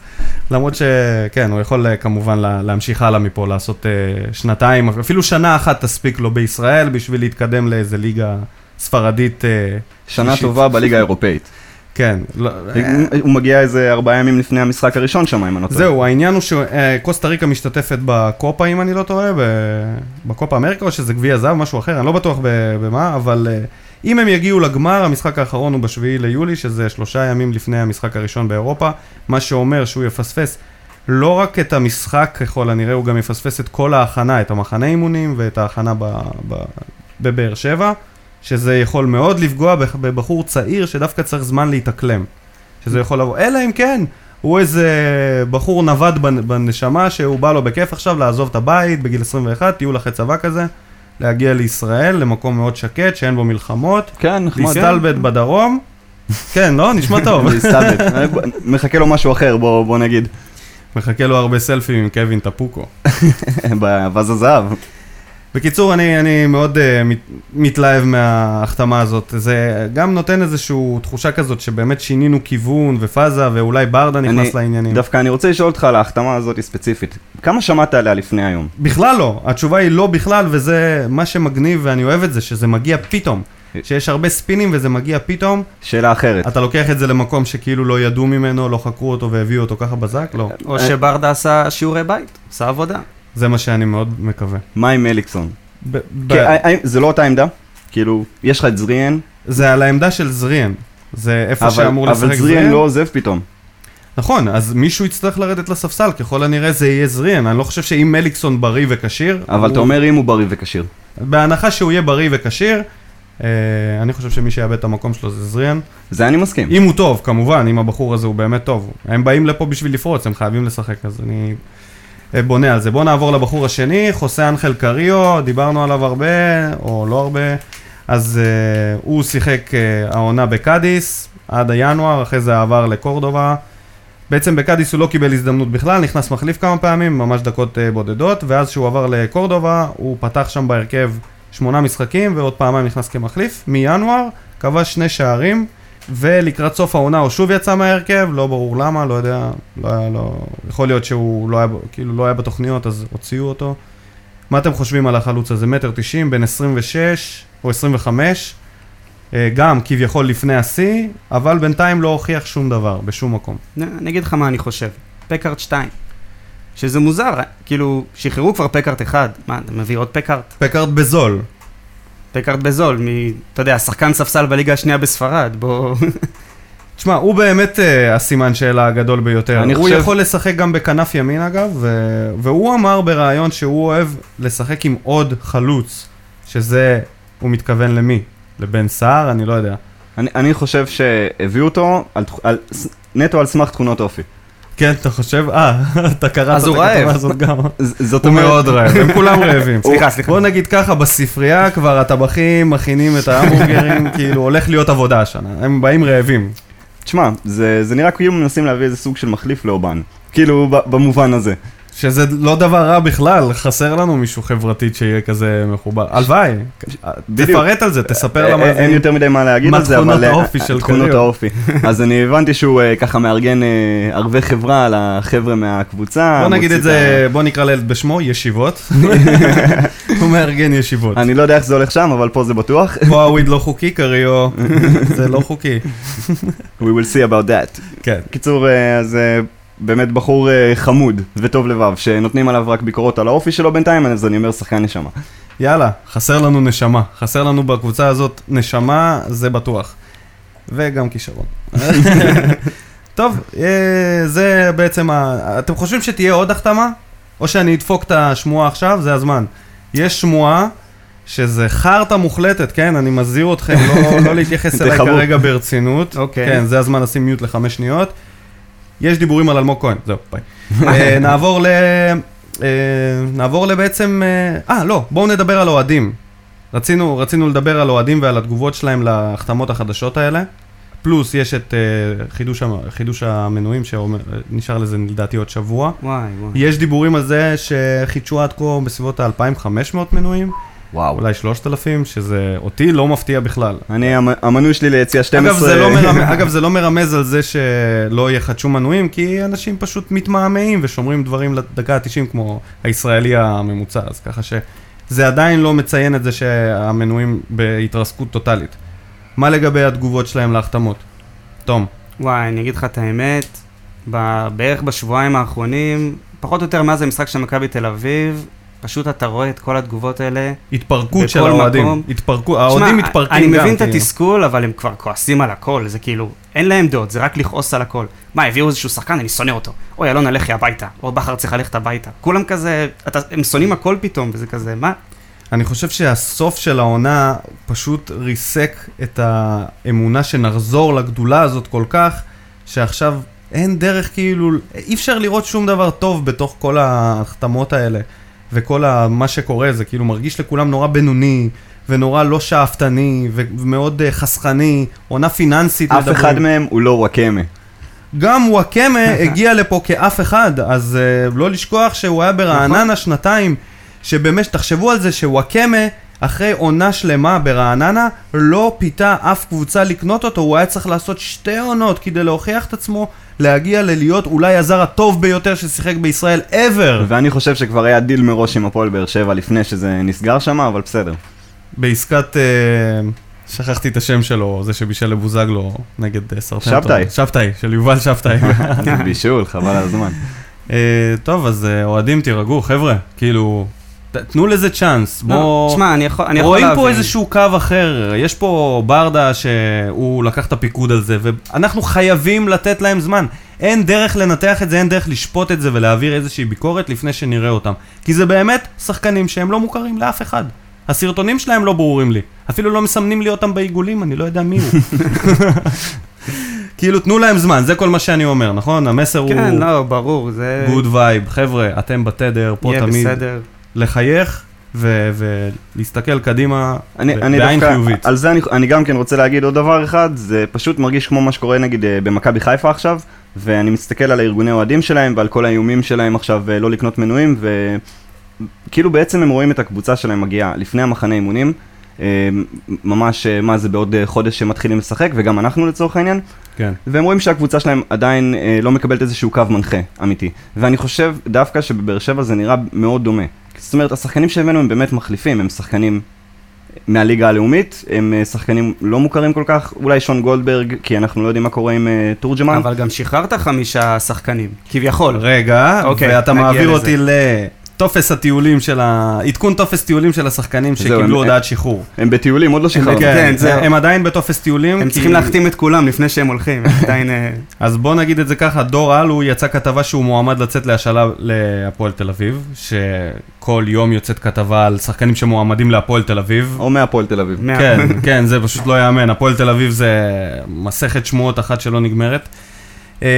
למרות שכן, הוא יכול אה, כמובן לה- להמשיך הלאה מפה, לעשות אה, שנתיים, אפילו שנה אחת תספיק לו בישראל בשביל להתקדם לאיזה ליגה ספרדית. אה, שנה שלישית. טובה בליגה האירופאית. כן. לא- הוא מגיע איזה ארבעה ימים לפני המשחק הראשון שם, אם אני לא טועה. זהו, העניין הוא שקוסטה ריקה משתתפת בקופה, אם אני לא טועה, בקופה אמריקה, או שזה גביע זהב, משהו אחר, אני לא בטוח במה, אבל אה, אם הם יגיעו לגמר, המשחק האחרון הוא בשביעי ליולי, שזה שלושה ימים לפני המשחק הראשון באירופה, מה שאומר שהוא יפספס לא רק את המשחק ככל הנראה, הוא גם יפספס את כל ההכנה, את המחנה אימונים ואת ההכנה בבאר שבע, שזה יכול מאוד לפגוע בח- בבחור צעיר שדווקא צריך זמן להתאקלם. שזה יכול לבוא, אלא אם כן, הוא איזה בחור נווד בנ- בנשמה שהוא בא לו בכיף עכשיו לעזוב את הבית בגיל 21, טיול אחרי צבא כזה, להגיע לישראל, למקום מאוד שקט, שאין בו מלחמות, כן, נחמד. להסתלבט בדרום. כן, לא? נשמע טוב. להסתלבט. מחכה לו משהו אחר, בוא בוא נגיד. מחכה לו הרבה סלפים עם קווין טפוקו. באווז הזהב. בקיצור, אני, אני מאוד uh, מת, מתלהב מההחתמה הזאת. זה גם נותן איזושהי תחושה כזאת שבאמת שינינו כיוון ופאזה, ואולי ברדה נכנס אני- לעניינים. דווקא אני רוצה לשאול אותך על ההחתמה הזאת ספציפית. כמה שמעת עליה לפני היום? בכלל לא, התשובה היא לא בכלל, וזה מה שמגניב ואני אוהב את זה, שזה מגיע פתאום. שיש הרבה ספינים וזה מגיע פתאום, שאלה אחרת. אתה לוקח את זה למקום שכאילו לא ידעו ממנו, לא חקרו אותו והביאו אותו ככה בזק? לא. או שברדה עשה שיעורי בית, עשה עבודה. זה מה שאני מאוד מקווה. מה עם אליקסון? ב- ב- כי, זה לא אותה עמדה? כאילו, יש לך את זריאן, זה על העמדה של זריאן. זה איפה אבל שאמור לשחק אבל זריאן לא עוזב פתאום. נכון, אז מישהו יצטרך לרדת לספסל, ככל הנראה זה יהיה זריאן. אני לא חושב שאם מליקסון בריא וכשיר... אבל הוא- אתה אומר אם הוא בריא וכשיר. בהנחה שהוא יהיה בריא וכשיר, אה, אני חושב שמי שיאבד את המקום שלו זה זריאן. זה אני מסכים. אם הוא טוב, כמובן, אם הבחור הזה הוא באמת טוב. הם באים לפה בשביל לפרוץ, הם חייבים לשחק, אז אני בונה על זה. בואו נעבור לבחור השני, חוסה אנחל קריו, דיברנו עליו הרבה, או לא הרבה. אז uh, הוא שיחק uh, העונה בקאדיס עד הינואר, אחרי זה עבר לקורדובה. בעצם בקאדיס הוא לא קיבל הזדמנות בכלל, נכנס מחליף כמה פעמים, ממש דקות uh, בודדות, ואז כשהוא עבר לקורדובה, הוא פתח שם בהרכב שמונה משחקים, ועוד פעמיים נכנס כמחליף. מינואר, כבש שני שערים, ולקראת סוף העונה הוא שוב יצא מההרכב, לא ברור למה, לא יודע, לא היה, לא... יכול להיות שהוא לא היה, כאילו לא היה בתוכניות, אז הוציאו אותו. מה אתם חושבים על החלוץ הזה? מטר תשעים, בן 26 או 25, אה, גם כביכול לפני השיא, אבל בינתיים לא הוכיח שום דבר, בשום מקום. אני אגיד לך מה אני חושב. פקארט 2. שזה מוזר, כאילו, שחררו כבר פקארט אחד. מה, אתה מביא עוד פקארט? פקארט בזול. פקארט בזול, מ... אתה יודע, שחקן ספסל בליגה השנייה בספרד, בוא... תשמע, הוא באמת uh, הסימן שאלה הגדול ביותר. אני הוא חושב- יכול לשחק גם בכנף ימין אגב, ו... והוא אמר בריאיון שהוא אוהב לשחק עם עוד חלוץ, שזה, הוא מתכוון למי? לבן סער? אני לא יודע. אני, אני חושב שהביאו אותו על, על, נטו על סמך תכונות אופי. כן, אתה חושב? אה, אתה קראת אז את הוא הכתבה רעב. הזאת גם. ז- זאת הוא אומרת, מאוד רעב, הם כולם רעבים. סליחה, סליחה. בוא נגיד ככה, בספרייה כבר הטבחים מכינים את ההמבורגרים, כאילו הולך להיות עבודה השנה, הם באים רעבים. תשמע, זה, נראה כאילו מנסים להביא איזה סוג של מחליף לאובן. כאילו, במובן הזה. שזה לא דבר רע בכלל, חסר לנו מישהו חברתית שיהיה כזה מחובר. הלוואי. תפרט על זה, תספר אה, למה זה... אין יותר מדי מה להגיד על זה, תכונות אבל... אה, האופי של תכונות קריו. האופי. אז אני הבנתי שהוא אה, ככה מארגן ערבי חברה לחבר'ה מהקבוצה. בוא נגיד את זה, בוא נקרא לילד בשמו, ישיבות. הוא מארגן ישיבות. אני לא יודע איך זה הולך שם, אבל פה זה בטוח. פה הוויד לא חוקי, קריו, זה לא חוקי. We will see about that. כן. קיצור, אז באמת בחור אה, חמוד וטוב לבב, שנותנים עליו רק ביקורות על האופי שלו בינתיים, אז אני אומר שחקן נשמה. יאללה, חסר לנו נשמה. חסר לנו בקבוצה הזאת נשמה, זה בטוח. וגם כישרון. טוב, אה, זה בעצם ה... אתם חושבים שתהיה עוד החתמה? או שאני אדפוק את השמועה עכשיו? זה הזמן. יש שמועה שזה חרטא מוחלטת, כן? אני מזהיר אתכם לא, לא להתייחס אליי. כרגע ברצינות. אוקיי. כן, זה הזמן לשים מיוט לחמש שניות. יש דיבורים על אלמוג כהן, זהו, ביי. אה, נעבור ל... אה, נעבור לבעצם... אה, אה, לא, בואו נדבר על אוהדים. רצינו, רצינו לדבר על אוהדים ועל התגובות שלהם להחתמות החדשות האלה. פלוס יש את אה, חידוש, חידוש המנויים שנשאר לזה לדעתי עוד שבוע. וואי, וואי. יש דיבורים על זה שחידשו עד כה בסביבות ה-2500 מנויים, וואו. אולי 3,000, שזה אותי לא מפתיע בכלל. אני, המ- המנוי שלי ליציאה 12... אגב זה, לא מרמז, אגב, זה לא מרמז על זה שלא יחדשו מנויים, כי אנשים פשוט מתמהמהים ושומרים דברים לדקה ה-90 כמו הישראלי הממוצע, אז ככה שזה עדיין לא מציין את זה שהמנויים בהתרסקות טוטאלית. מה לגבי התגובות שלהם להחתמות? תום. וואי, אני אגיד לך את האמת, בערך בשבועיים האחרונים, פחות או יותר מאז המשחק של מכבי תל אביב, פשוט אתה רואה את כל התגובות האלה. התפרקות של האוהדים. מקום. התפרקות, האוהדים מתפרקים אני גם. מבין את כאילו. התסכול, אבל הם כבר כועסים על הכל, זה כאילו, אין להם דעות, זה רק לכעוס על הכל. מה, הביאו איזשהו שחקן, אני שונא אותו. אוי, אלונה, לכי הביתה. או בכר צריך ללכת הביתה. כולם כזה, אתה, הם שונאים הכל פתאום, וזה כזה, מה? אני חושב שהסוף של העונה פשוט ריסק את האמונה שנחזור לגדולה הזאת כל כך, שעכשיו אין דרך כאילו, אי אפשר לראות שום דבר טוב בתוך כל ההחתמות האלה, וכל ה, מה שקורה, זה כאילו מרגיש לכולם נורא בינוני, ונורא לא שאפתני, ומאוד אה, חסכני, עונה פיננסית. אף אחד מהם הוא לא וואקמה. גם וואקמה הגיע לפה כאף אחד, אז uh, לא לשכוח שהוא היה ברעננה שנתיים, שבאמת, תחשבו על זה שוואקמה, אחרי עונה שלמה ברעננה, לא פיתה אף קבוצה לקנות אותו, הוא היה צריך לעשות שתי עונות כדי להוכיח את עצמו, להגיע ללהיות אולי הזר הטוב ביותר ששיחק בישראל ever. ואני חושב שכבר היה דיל מראש עם הפועל באר שבע לפני שזה נסגר שם, אבל בסדר. בעסקת... אה, שכחתי את השם שלו, זה שבישל לבוזגלו נגד אה, סרטנטו. שבתאי. שבתאי, של יובל שבתאי. בישול, חבל על הזמן. אה, טוב, אז אה, אוהדים תירגעו, חבר'ה, כאילו, תנו לזה צ'אנס, לא, בואו... תשמע, אני יכול יכול רואים להבין. פה איזשהו קו אחר, יש פה ברדה שהוא לקח את הפיקוד על זה, ואנחנו חייבים לתת להם זמן. אין דרך לנתח את זה, אין דרך לשפוט את זה ולהעביר איזושהי ביקורת לפני שנראה אותם. כי זה באמת שחקנים שהם לא מוכרים לאף אחד. הסרטונים שלהם לא ברורים לי. אפילו לא מסמנים לי אותם בעיגולים, אני לא יודע מי הוא. כאילו, תנו להם זמן, זה כל מה שאני אומר, נכון? המסר כן, הוא לא, ברור, זה... good vibe. חבר'ה, אתם בתדר, פה יהיה תמיד בסדר. לחייך ו- ולהסתכל קדימה אני, ב- אני בעין דווקא, חיובית. על זה אני, אני גם כן רוצה להגיד עוד דבר אחד, זה פשוט מרגיש כמו מה שקורה נגיד אה, במכבי חיפה עכשיו, ואני מסתכל על הארגוני אוהדים שלהם ועל כל האיומים שלהם עכשיו אה, לא לקנות מנויים, וכאילו בעצם הם רואים את הקבוצה שלהם מגיעה לפני המחנה אימונים, אה, ממש, מה זה בעוד חודש שהם מתחילים לשחק, וגם אנחנו לצורך העניין, כן. והם רואים שהקבוצה שלהם עדיין לא מקבלת איזשהו קו מנחה אמיתי. ואני חושב דווקא שבבאר שבע זה נראה מאוד דומה. זאת אומרת, השחקנים שהבאנו הם באמת מחליפים, הם שחקנים מהליגה הלאומית, הם אה, שחקנים לא מוכרים כל כך, אולי שון גולדברג, כי אנחנו לא יודעים מה קורה עם אה, תורג'מן. אבל גם שחררת חמישה שחקנים, כביכול. רגע, אוקיי, ואתה מעביר לזה. אותי לטופס הטיולים של ה... עדכון טופס טיולים של השחקנים שקיבלו הודעת שחרור. הם בטיולים, עוד לא שחררנו. כן, כן, זהו. הם עדיין בטופס טיולים. הם כי- צריכים להחתים את כולם לפני שהם הולכים, הם עדיין... אה, אז בוא נגיד את זה ככה, דור אלו יצא כתבה שהוא מועמד לצאת להשאלה להפועל תל אביב, שכל יום יוצאת כתבה על שחקנים שמועמדים להפועל תל אביב. או מהפועל תל אביב. כן, כן, זה פשוט לא יאמן. הפועל תל אביב זה מסכת שמועות אחת שלא נגמרת. אה,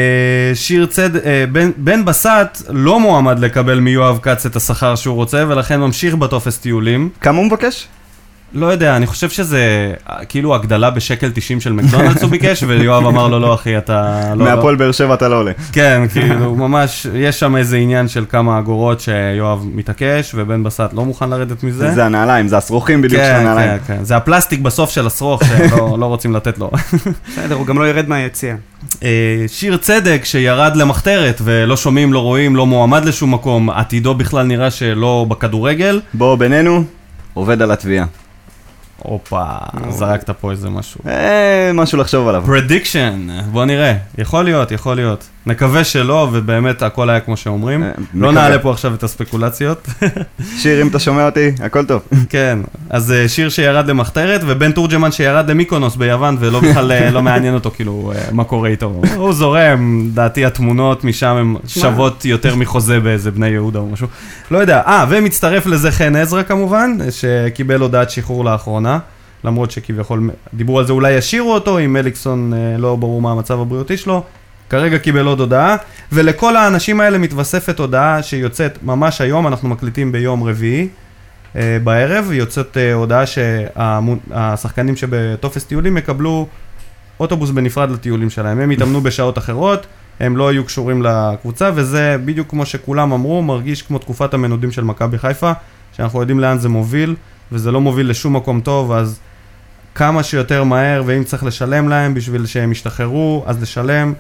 שיר צד... אה, בן, בן בסט לא מועמד לקבל מיואב כץ את השכר שהוא רוצה, ולכן ממשיך בטופס טיולים. כמה הוא מבקש? לא יודע, אני חושב שזה אה, כאילו הגדלה בשקל 90 של מקדונלדס הוא ביקש, ויואב אמר לו, לא אחי, אתה לא... לא. מהפועל באר שבע אתה לא עולה. כן, כאילו, ממש, יש שם איזה עניין של כמה אגורות שיואב מתעקש, ובן בסט לא מוכן לרדת מזה. זה הנעליים, זה השרוכים בדיוק של כן, הנעליים. כן, כן. זה הפלסטיק בסוף של השרוך שלא לא רוצים לתת לו. בסדר, הוא גם לא ירד מהיציע. אה, שיר צדק שירד למחתרת ולא שומעים, לא רואים, לא מועמד לשום מקום, עתידו בכלל נראה שלא בכדורגל. בוא בינינו, עובד על התביעה. הופה, זרקת פה איזה משהו. אה, משהו לחשוב עליו. Prediction, בוא נראה, יכול להיות, יכול להיות. נקווה שלא, ובאמת הכל היה כמו שאומרים. אה, לא. נעלה פה עכשיו את הספקולציות. שיר, אם אתה שומע אותי, הכל טוב. כן, אז אה, שיר שירד למחתרת, ובן תורג'מן שירד למיקונוס ביוון, ולא בכלל אה, לא מעניין אותו כאילו מה קורה איתו. הוא זורם, דעתי התמונות משם הן שוות יותר מחוזה באיזה בני יהודה או משהו. לא יודע, אה, ומצטרף לזה חן עזרא כמובן, שקיבל הודעת שחרור לאחרונה. למרות שכביכול דיברו על זה, אולי ישאירו אותו, אם אליקסון אה, לא ברור מה המצב הבריאותי שלו. כרגע קיבל עוד הודעה, ולכל האנשים האלה מתווספת הודעה שיוצאת ממש היום, אנחנו מקליטים ביום רביעי אה, בערב, יוצאת אה, הודעה שהשחקנים שבטופס טיולים יקבלו אוטובוס בנפרד לטיולים שלהם. הם יתאמנו בשעות אחרות, הם לא יהיו קשורים לקבוצה, וזה בדיוק כמו שכולם אמרו, מרגיש כמו תקופת המנודים של מכבי חיפה, שאנחנו יודעים לאן זה מוביל, וזה לא מוביל לשום מקום טוב, אז כמה שיותר מהר, ואם צריך לשלם להם בשביל שהם ישתחררו, אז לשלם.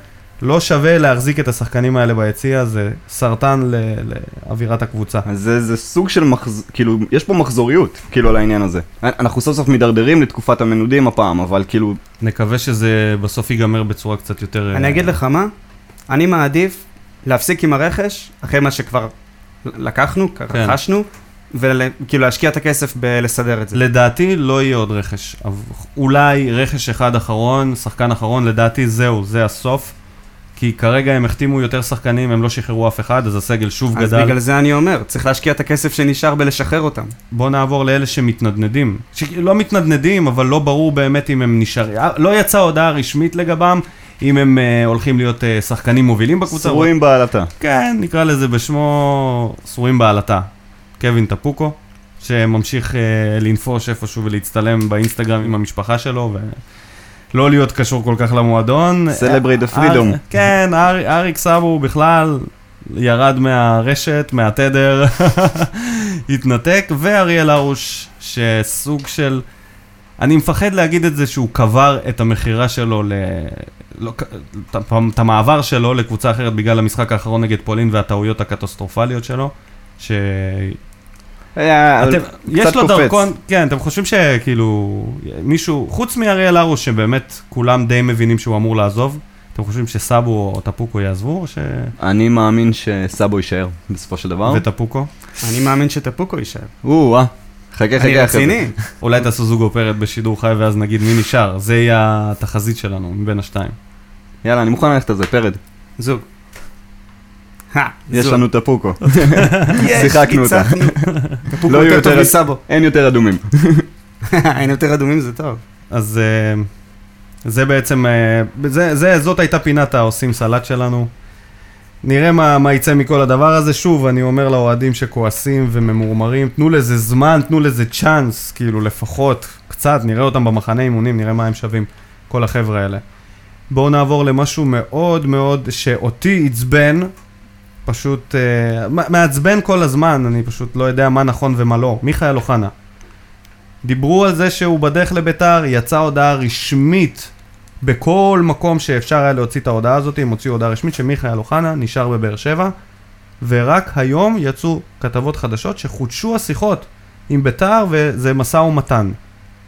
לא שווה להחזיק את השחקנים האלה ביציע, זה סרטן ל- לאווירת הקבוצה. זה, זה סוג של מחז... כאילו, יש פה מחזוריות, כאילו, על העניין הזה. אנחנו סוף סוף מידרדרים לתקופת המנודים הפעם, אבל כאילו, נקווה שזה בסוף ייגמר בצורה קצת יותר... אני אה, אגיד לך מה, אני מעדיף להפסיק עם הרכש, אחרי מה שכבר לקחנו, כן. רכשנו, וכאילו להשקיע את הכסף בלסדר את זה. לדעתי לא יהיה עוד רכש. אולי רכש אחד אחרון, שחקן אחרון, לדעתי זהו, זה הסוף. כי כרגע הם החתימו יותר שחקנים, הם לא שחררו אף אחד, אז הסגל שוב אז גדל. בגלל זה אני אומר, צריך להשקיע את הכסף שנשאר בלשחרר אותם. בואו נעבור לאלה שמתנדנדים. שלא מתנדנדים, אבל לא ברור באמת אם הם נשארים. לא יצאה הודעה רשמית לגבם, אם הם uh, הולכים להיות uh, שחקנים מובילים בקבוצה. שרועים בעלתה. כן, נקרא לזה בשמו שרועים בעלטה. קווין טפוקו, שממשיך uh, לנפוש איפשהו ולהצטלם באינסטגרם עם המשפחה שלו, ולא להיות קשור כל כך למועדון. The freedom. אר- כן, אר- אריק סאבו בכלל ירד מהרשת, מהתדר, התנתק, ואריאל הרוש, שסוג של... אני מפחד להגיד את זה שהוא קבר את המכירה שלו, ל... לא, את המעבר שלו לקבוצה אחרת בגלל המשחק האחרון נגד פולין והטעויות הקטסטרופליות שלו. ש... אתם, קצת יש לו. דרכון, כן, אתם חושבים שכאילו מישהו, חוץ מאריאל הרוש, שבאמת כולם די מבינים שהוא אמור לעזוב, אתם חושבים שסאבו או טפוקו יעזבו, או ש... אני מאמין שסאבו יישאר בסופו של דבר. וטפוקו? אני מאמין שטפוקו יישאר. או, אה. חכה, חכה. אני. רציני. אולי תעשו זוג אופרת בשידור חי ואז נגיד מי נשאר, זה יהיה התחזית שלנו מבין השתיים. יאללה, אני מוכן ללכת על זה, פרד. זוג. יש. לנו טפוקו. יש, שיחקנו אותה. טפוקו לא יותר טוב מסאבו. אין יותר אדומים. אין יותר אדומים זה טוב. אז אה, זה בעצם, אה, זה, זה, זאת הייתה פינת העושים סלט שלנו. נראה מה, מה יצא מכל הדבר הזה. שוב, אני אומר לאוהדים שכועסים וממורמרים, תנו לזה זמן, תנו לזה צ'אנס, כאילו לפחות קצת, נראה אותם במחנה אימונים, נראה מה הם שווים, כל החבר'ה האלה. בואו נעבור למשהו מאוד מאוד, שאותי עצבן, פשוט אה, מ- מעצבן כל הזמן, אני פשוט לא יודע מה נכון ומה לא. מיכאל אוחנה. דיברו על זה שהוא בדרך לביתר, יצאה הודעה רשמית בכל מקום שאפשר היה להוציא את ההודעה הזאת, הם הוציאו הודעה רשמית שמיכאל אוחנה נשאר בבאר שבע, ורק היום יצאו כתבות חדשות שחודשו השיחות עם ביתר וזה משא ומתן.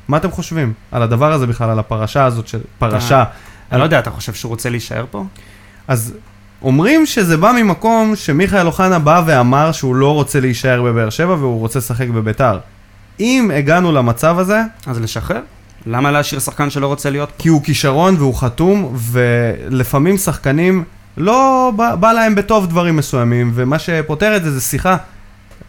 מה אתם חושבים על הדבר הזה בכלל, על הפרשה הזאת של פרשה? אני לא יודע, אתה חושב שהוא רוצה להישאר פה? אז אומרים שזה בא ממקום שמיכאל אוחנה בא ואמר שהוא לא רוצה להישאר בבאר שבע והוא רוצה לשחק בביתר. אם הגענו למצב הזה, אז לשחרר? למה להשאיר שחקן שלא רוצה להיות פה? כי הוא כישרון והוא חתום, ולפעמים שחקנים לא בא, בא להם בטוב דברים מסוימים, ומה שפותר את זה זה שיחה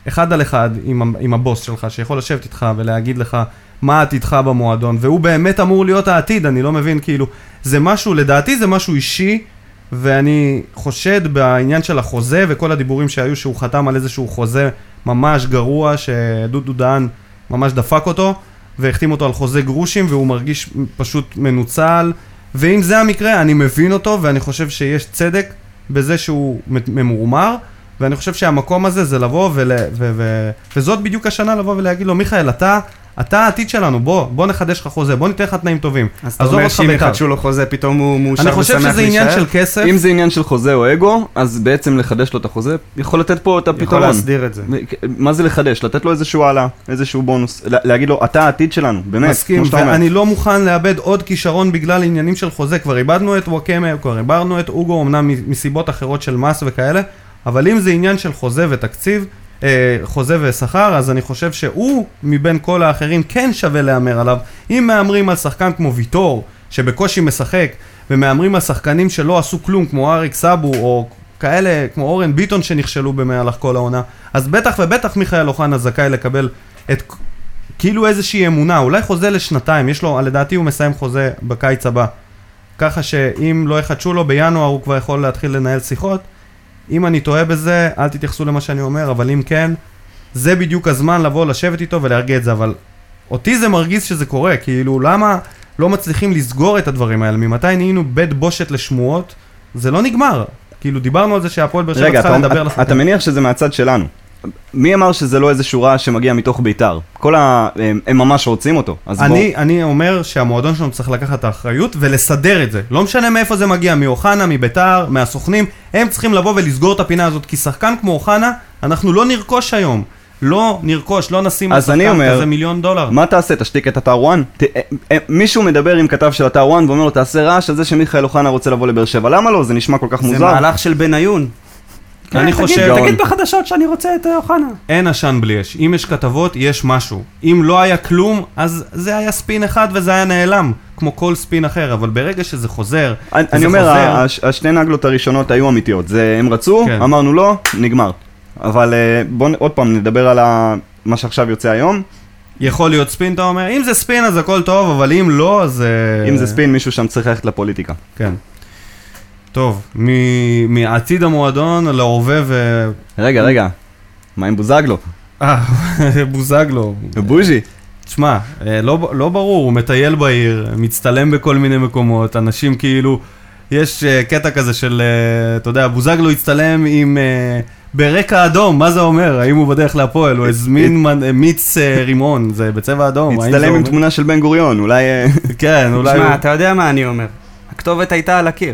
אחד על אחד עם, עם הבוס שלך, שיכול לשבת איתך ולהגיד לך מה עתידך במועדון, והוא באמת אמור להיות העתיד, אני לא מבין, כאילו, זה משהו, לדעתי זה משהו אישי, ואני חושד בעניין של החוזה וכל הדיבורים שהיו שהוא חתם על איזשהו חוזה ממש גרוע, שדודו דהן ממש דפק אותו, והחתים אותו על חוזה גרושים, והוא מרגיש פשוט מנוצל, ואם זה המקרה, אני מבין אותו, ואני חושב שיש צדק בזה שהוא ממורמר, ואני חושב שהמקום הזה זה לבוא ול... ו... ו... וזאת בדיוק השנה לבוא ולהגיד לו, מיכאל, אתה, אתה העתיד שלנו, בוא, בוא נחדש לך חוזה, בוא ניתן לך תנאים טובים. אז אתה אומר שאם בית"ר. יחדשו לו חוזה, פתאום הוא מאושר אני ושמח חושב להישאר? שזה עניין של כסף. אם זה עניין של חוזה או אגו, אז בעצם לחדש לו את החוזה, יכול לתת פה את יכול הפתרון. להסדיר את זה. מה זה לחדש? לתת לו איזשהו העלאה, איזשהו בונוס, לה- להגיד לו, אתה העתיד שלנו, באמת, מסכים. ואני לא מוכן לאבד עוד כישרון בגלל עניינים של חוזה. כבר איבדנו את וואקמה, כבר איבדנו את אוגו, אמנם מסיבות אחרות של מס וכאלה, אבל אם זה עניין של חוזה ותקציב, אה, חוזה ושכר, אז אני חושב שהוא, מבין כל האחרים, כן שווה להמר עליו. אם מהמרים על שחקן כמו ויטור, שבקושי משחק, ומהמרים על שחקנים שלא עשו כלום, כמו אריק סאבו, או כאלה, כמו אורן ביטון שנכשלו במהלך כל העונה, אז בטח ובטח מיכאל אוחנה זכאי לקבל את כאילו איזושהי אמונה, אולי חוזה לשנתיים, יש לו, לדעתי הוא מסיים חוזה בקיץ הבא. ככה שאם לא יחדשו לו בינואר הוא כבר יכול להתחיל לנהל שיחות. אם אני טועה בזה, אל תתייחסו למה שאני אומר, אבל אם כן, זה בדיוק הזמן לבוא, לשבת איתו ולהרגיע את זה, אבל אותי זה מרגיז שזה קורה, כאילו למה לא מצליחים לסגור את הדברים האלה? ממתי נהיינו בית בושת לשמועות? זה לא נגמר. כאילו דיברנו על זה שהפועל באר שבע רגע, צריכה לדבר אתה, לשחקן. אתה מניח שזה מהצד שלנו. מי אמר שזה לא איזשהו רעש שמגיע מתוך בית"ר? כל ה... הם, הם ממש רוצים אותו, אז בוא. אני, אני אומר שהמועדון שלנו צריך לקחת את האחריות ולסדר את זה. לא משנה מאיפה זה מגיע, מאוחנה, מביתר, מהסוכנים, הם צריכים לבוא ולסגור את הפינה הזאת, כי שחקן כמו אוחנה, אנחנו לא נרכוש היום. לא נרכוש, לא נשים על אז אני שחקן אומר, כזה מיליון דולר. מה תעשה? תשתיק את אתר וואן? ת- אה, אה, מישהו מדבר עם כתב של אתר וואן ואומר לו, תעשה רעש על זה שמיכאל אוחנה רוצה לבוא לבאר שבע. למה לא? זה נשמע כל כך זה מוזר. מהלך של בניון. אני כן, חושב- תגיד- בחדשות שאני רוצה את אה, אוחנה. אין עשן בלי אש. אם יש כתבות, יש משהו. אם לא היה כלום, אז זה היה ספין אחד וזה היה נעלם, כמו כל ספין אחר, אבל ברגע שזה חוזר, אני אני אומר, חוזר- הש- השתי נגלות הראשונות היו אמיתיות. זה, הם רצו, כן. אמרנו לא, נגמר. אבל אה, בואו עוד פעם נדבר על ה- מה שעכשיו יוצא היום. יכול להיות ספין, אתה אומר, אם זה ספין אז הכל טוב, אבל אם לא, אז... אה, אם זה ספין, מישהו שם צריך ללכת לפוליטיקה. כן. טוב, מ- מעתיד המועדון להווה ו... רגע, רגע, מה עם בוזגלו? אה, בוזגלו. בוז'י. תשמע, אה, לא, לא ברור, הוא מטייל בעיר, מצטלם בכל מיני מקומות, אנשים כאילו, יש אה, קטע כזה של, אה, אתה יודע, בוזגלו הצטלם עם, אה, ברקע אדום, מה זה אומר? האם הוא בדרך להפועל? הוא הזמין אה, מיץ אה, רימון, זה בצבע אדום, הצטלם עם? תמונה של בן גוריון, אולי... אה, כן, אולי. תשמע, אתה יודע מה אני אומר. הכתובת הייתה על הקיר.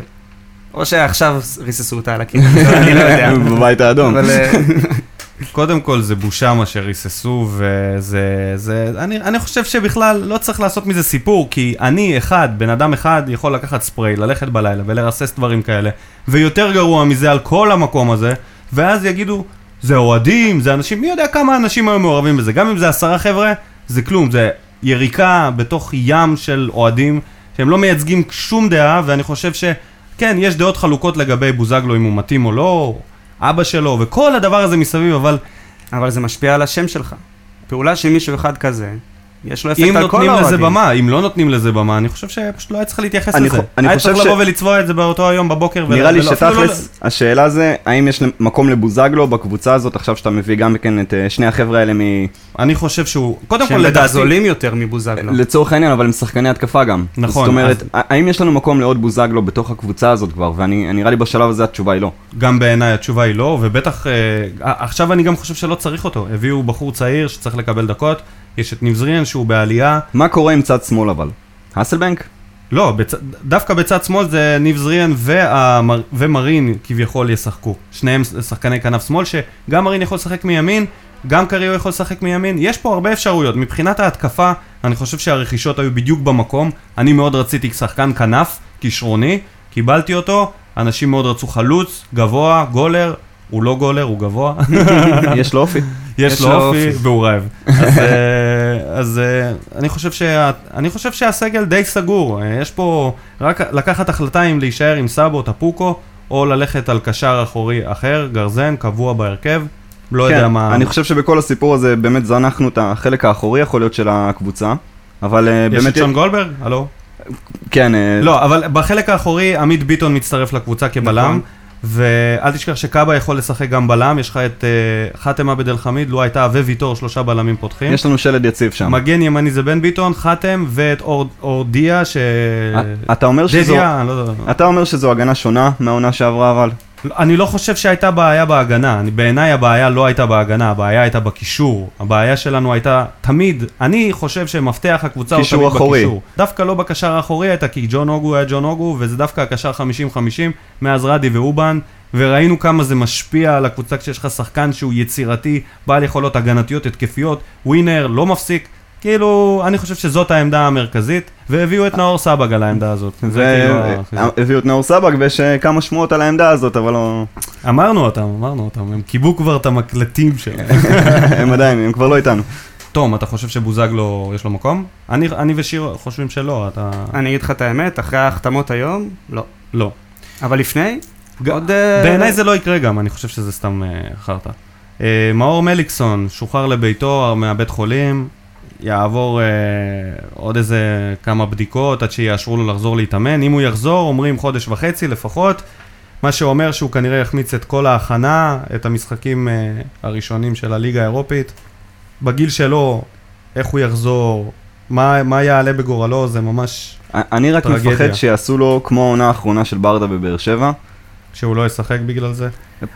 או שעכשיו ריססו אותה על הקיר, אני לא יודע. בבית האדום. אה, קודם כל זה בושה מה שריססו, וזה... זה, אני, אני חושב שבכלל לא צריך לעשות מזה סיפור, כי אני אחד, בן אדם אחד, יכול לקחת ספרי, ללכת בלילה ולרסס דברים כאלה, ויותר גרוע מזה על כל המקום הזה, ואז יגידו, זה אוהדים, זה אנשים, מי יודע כמה אנשים היו מעורבים בזה, גם אם זה עשרה חבר'ה, זה כלום, זה יריקה בתוך ים של אוהדים, שהם לא מייצגים שום דעה, ואני חושב ש... כן, יש דעות חלוקות לגבי בוזגלו, אם הוא מתאים או לא, אבא שלו, וכל הדבר הזה מסביב, אבל אבל זה משפיע על השם שלך. פעולה של מישהו אחד כזה, יש לו אפקט אם על כל נותנים לזה האוהדים. במה, אם לא נותנים לזה במה, אני חושב שפשוט לא היה צריך להתייחס אני לזה. אני היה חושב צריך ש- לבוא ולצבוע את זה באותו היום בבוקר. נראה לי ולא- אפילו לא- שתכלס, השאלה זה, האם יש מקום לבוזגלו בקבוצה הזאת, עכשיו שאתה מביא גם כן את אה, שני החבר'ה האלה מ... אני חושב שהוא, קודם כל שהם לדעתי, זולים יותר מבוזגלו. לצורך העניין, אבל הם שחקני התקפה גם. נכון, זאת אומרת, אז- האם יש לנו מקום לעוד בוזגלו בתוך הקבוצה הזאת כבר? ואני נראה לי בשלב הזה התשובה היא לא. גם בעיניי התשובה היא לא, ובטח, אה, עכשיו אני גם חושב שלא צריך אותו. הביאו בחור צעיר שצריך לקבל דקות, יש את ניב זריאן שהוא בעלייה. מה קורה עם צד שמאל אבל? האסלבנק? לא, בצ... דווקא בצד שמאל זה ניב זריאן והמר... ומרין כביכול ישחקו. שניהם שחקני כנף שמאל, שגם מרין יכול לשחק מימין, גם קריו יכול לשחק מימין. יש פה הרבה אפשרויות. מבחינת ההתקפה, אני חושב שהרכישות היו בדיוק במקום. אני מאוד רציתי שחקן כנף, כישרוני, קיבלתי אותו. אנשים מאוד רצו חלוץ, גבוה, גולר. הוא לא גולר, הוא גבוה. יש לו אופי. יש יש לו אופי. והוא רעב. אז, אה, אז אה, אני חושב שה- אני חושב שהסגל די סגור. אה, יש פה רק לקחת החלטה אם להישאר עם סאבו, טפוקו, או ללכת על קשר אחורי אחר, גרזן, קבוע בהרכב. לא יודע מה... כן, אני חושב שבכל הסיפור הזה באמת זנחנו את החלק האחורי יכול להיות של הקבוצה. אבל יש באמת... את שון גולדברג? הלו? כן, לא, אבל בחלק האחורי עמית ביטון מצטרף לקבוצה כבלם. נכון. ואל תשכח שקאבה יכול לשחק גם בלם, יש לך את אה, חאתם עבד אל חמיד, לו הייתה וויטור, שלושה בלמים פותחים. יש לנו שלד יציב שם. מגן ימני זה בן ביטון, חתם ואת אור- אורדיה ש... אה, אתה אומר שזו... דדיה, לא יודע. אתה אומר שזו הגנה שונה מהעונה שעברה אבל? אני לא חושב שהייתה בעיה בהגנה, אני- בעיניי הבעיה לא הייתה בהגנה, הבעיה הייתה בקישור. הבעיה שלנו הייתה תמיד, אני חושב שמפתח הקבוצה הוא קישור תמיד אחורי. בקישור. דווקא לא בקשר האחורי הייתה, כי ג'ון אוגו היה ג'ון אוגו, וזה דווקא הקשר 50-50, מאז רדי ואובן, וראינו כמה זה משפיע על הקבוצה כשיש לך שחקן שהוא יצירתי, בעל יכולות הגנתיות, התקפיות, ווינר, לא מפסיק. כאילו, אני חושב שזאת העמדה המרכזית, והביאו את נאור סבג על העמדה הזאת. כאילו החיזוק. והביאו את נאור סבג ויש אה, כמה שמועות על העמדה הזאת אבל לא... אמרנו אותם, אמרנו אותם, הם קיבלו כבר את המקלטים שלהם. הם עדיין, הם כבר לא איתנו. תום, אתה חושב שבוזגלו יש לו מקום? אני, אני ושיר חושבים שלא, אתה... אני אגיד לך את האמת, אחרי ההחתמות היום, לא. לא. אבל לפני, ג- עוד... אה, בעיניי זה לא יקרה גם, אני חושב שזה סתם אה, חרטא. אה, מאור מליקסון, שוחרר לביתו מהבית חולים, יעבור אה, עוד איזה כמה בדיקות עד שיאשרו לו לחזור להתאמן. אם הוא יחזור, אומרים חודש וחצי לפחות, מה שאומר שהוא כנראה יחמיץ את כל ההכנה, את המשחקים אה, הראשונים של הליגה האירופית. בגיל שלו, איך הוא יחזור, מה, מה יעלה בגורלו, זה ממש... אני רק טרגדיה. מפחד שיעשו לו כמו העונה האחרונה של ברדה בבאר שבע, שהוא לא ישחק בגלל זה.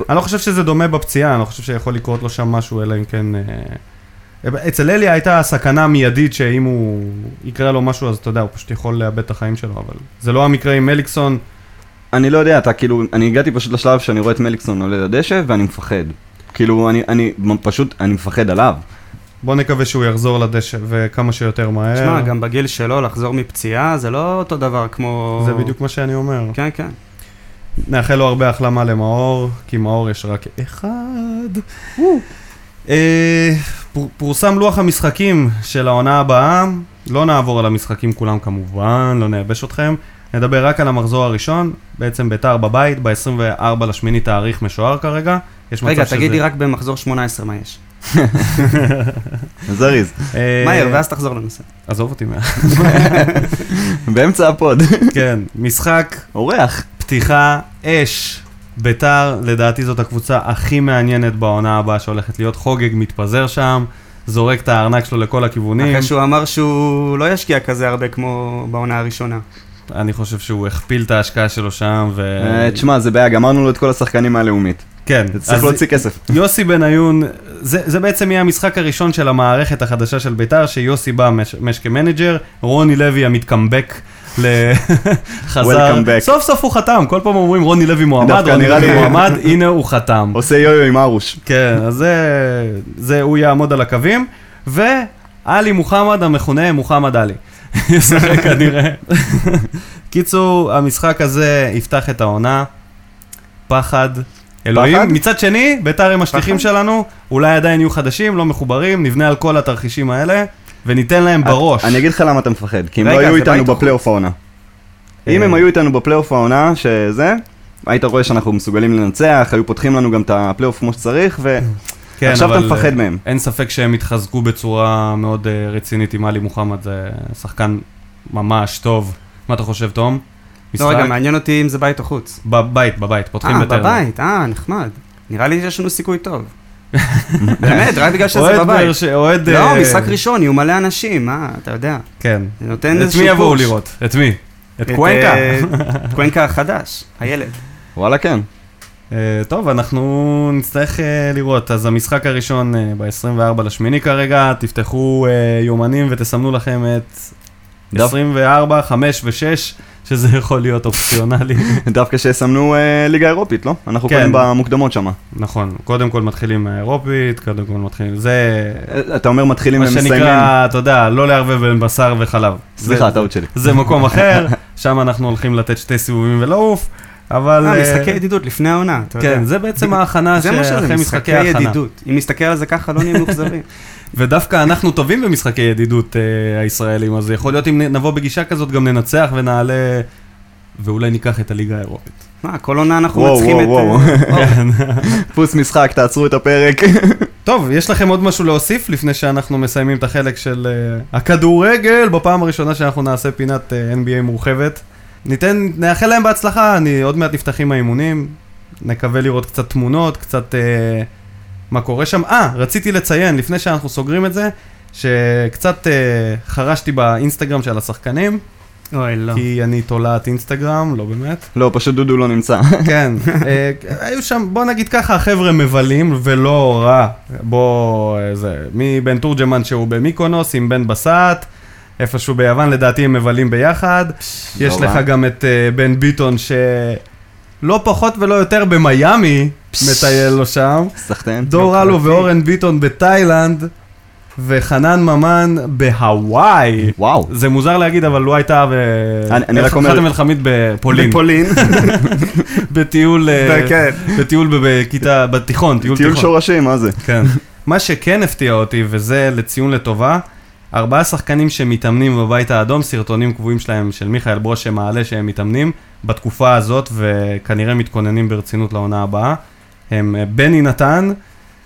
אני לא חושב שזה דומה בפציעה, אני לא חושב שיכול לקרות לו שם משהו, אלא אם כן... אה, אצל אליה הייתה סכנה מיידית שאם הוא יקרה לו משהו, אז אתה יודע, הוא פשוט יכול לאבד את החיים שלו, אבל זה לא המקרה עם מליקסון. אני לא יודע, אתה כאילו, אני הגעתי פשוט לשלב שאני רואה את מליקסון עולה לדשא ואני מפחד. כאילו, אני, אני פשוט, אני מפחד עליו. בוא נקווה שהוא יחזור לדשא וכמה שיותר מהר. תשמע, גם בגיל שלו לחזור מפציעה זה לא אותו דבר כמו... זה בדיוק מה שאני אומר. כן, כן. נאחל לו הרבה החלמה למאור, כי מאור יש רק אחד. אה, פורסם לוח המשחקים של העונה הבאה, לא נעבור על המשחקים כולם כמובן, לא נייבש אתכם. נדבר רק על המחזור הראשון, בעצם ביתר בבית, ב-24 לשמיני תאריך משוער כרגע. יש מצב רגע, שזה- תגיד לי רק במחזור 18 מה יש. זריז. אה, מהר, ואז תחזור לנושא. עזוב אותי מה... באמצע הפוד. כן, משחק אורח. פתיחה אש. ביתר, לדעתי זאת הקבוצה הכי מעניינת בעונה הבאה שהולכת להיות. חוגג מתפזר שם, זורק את הארנק שלו לכל הכיוונים. אחרי שהוא אמר שהוא לא ישקיע כזה הרבה כמו בעונה הראשונה. אני חושב שהוא הכפיל את ההשקעה שלו שם, ו... אה, תשמע, זה בעיה, גמרנו לו את כל השחקנים מהלאומית. כן. צריך להוציא כסף. יוסי בניון, זה, זה בעצם יהיה המשחק הראשון של המערכת החדשה של ביתר, שיוסי בא מש, מש כמנג'ר, רוני לוי המתקמבק. ל... חזר, Welcome back. סוף סוף הוא חתם, כל פעם אומרים רוני לוי מועמד, רוני לוי מועמד, הנה הוא חתם. עושה יו-יו עם ארוש. כן, אז זה, זה, הוא יעמוד על הקווים, ועלי מוחמד המכונה מוחמד עלי. ישחק כנראה. קיצור, המשחק הזה יפתח את העונה, פחד. אלוהים, פחד? מצד שני, ביתר הם השליחים? שלנו, אולי עדיין יהיו חדשים, לא מחוברים, נבנה על כל התרחישים האלה, וניתן להם בראש. אני אגיד לך למה אתה מפחד, כי הם לא היו איתנו בפלייאוף העונה. אם אה. הם היו איתנו בפלייאוף העונה, שזה, היית רואה שאנחנו מסוגלים לנצח, היו פותחים לנו גם את הפלייאוף כמו שצריך, כן, ועכשיו אתה אבל, מפחד אה, מהם. אין ספק שהם התחזקו בצורה מאוד אה, רצינית עם עלי מוחמד, זה שחקן ממש טוב. מה אתה חושב, תום? לא, רגע, מעניין אותי אם זה בית או חוץ. בבית, בבית, פותחים אה, יותר. בבית, אה, נחמד. נראה לי שיש לנו סיכוי טוב. באמת, רק בגלל שזה אוהד בבית. אוהד... לא, אה, משחק ראשון, יהיו מלא אנשים, מה, אתה יודע. כן. זה נותן את איזשהו מי יבואו פוש. לראות? את מי? את קוונקה? אה, קוונקה החדש, הילד. וואלה כן. אה, טוב, אנחנו נצטרך לראות. אז המשחק הראשון אה, ב-24 לשמיני כרגע, תפתחו יומנים ותסמנו לכם את דף- 24, 5 ו-6, שזה יכול להיות אופציונלי. דווקא שיסמנו אה, ליגה אירופית, לא? אנחנו כן. קודם במוקדמות שם. נכון, קודם כל מתחילים מהאירופית, קודם כל מתחילים... זה אתה אומר מתחילים מה ומסיימים. שנקרא, אתה יודע, לא לערבב בין בשר וחלב. סליחה, זה- טעות שלי. זה מקום אחר, שם אנחנו הולכים לתת שתי סיבובים ולעוף, אבל... אה, אה, משחקי ידידות לפני העונה, אתה יודע. כן, זה בעצם ההכנה זה מה שזה, שאחרי משחקי משחקי ההכנה. ידידות. אם נסתכל על זה ככה, לא נהיה מאוכזבים. ודווקא אנחנו טובים במשחקי ידידות אה, הישראלים, אז יכול להיות אם נבוא בגישה כזאת גם ננצח ונעלה, ואולי ניקח את הליגה האירופית. מה, כל עונה אנחנו וואו, מנצחים את... וואו, אה, דפוס משחק, תעצרו את הפרק. טוב, יש לכם עוד משהו להוסיף לפני שאנחנו מסיימים את החלק של uh, הכדורגל, בפעם הראשונה שאנחנו נעשה פינת uh, NBA מורחבת. ניתן, נאחל להם בהצלחה, אני עוד מעט נפתחים האימונים, נקווה לראות קצת תמונות, קצת uh, מה קורה שם. אה, רציתי לציין, לפני שאנחנו סוגרים את זה, שקצת uh, חרשתי באינסטגרם של השחקנים, אוי, לא. כי אני תולעת אינסטגרם, לא באמת. לא, פשוט דודו לא נמצא. כן, אה, היו שם, בוא נגיד ככה, החבר'ה מבלים, ולא רע. בוא, אה, זה, מבן תורג'מן שהוא במיקונוס, עם בן בסט, איפשהו ביוון, לדעתי הם מבלים ביחד. יש לא לך. גם את אה, בן ביטון, שלא פחות ולא יותר במיאמי, מטייל לו שם. סחטיין. דור אלו ואורן ביטון בתאילנד, וחנן ממן בהוואי. וואו. זה מוזר להגיד, אבל לא הייתה ב... אני- רק אומר- חתם אל-חמיד בפולין. בפולין. בטיול, אה, כן. בטיול בכיתה, בתיכון, טיול טיול תיכון. שורשים, מה זה? כן. מה שכן הפתיע אותי, וזה לציון לטובה, ארבעה שחקנים שמתאמנים בבית האדום, סרטונים קבועים שלהם, של מיכאל ברוש שמעלה שהם מתאמנים, בתקופה הזאת, וכנראה מתכוננים ברצינות לעונה הבאה. הם אה, בני נתן,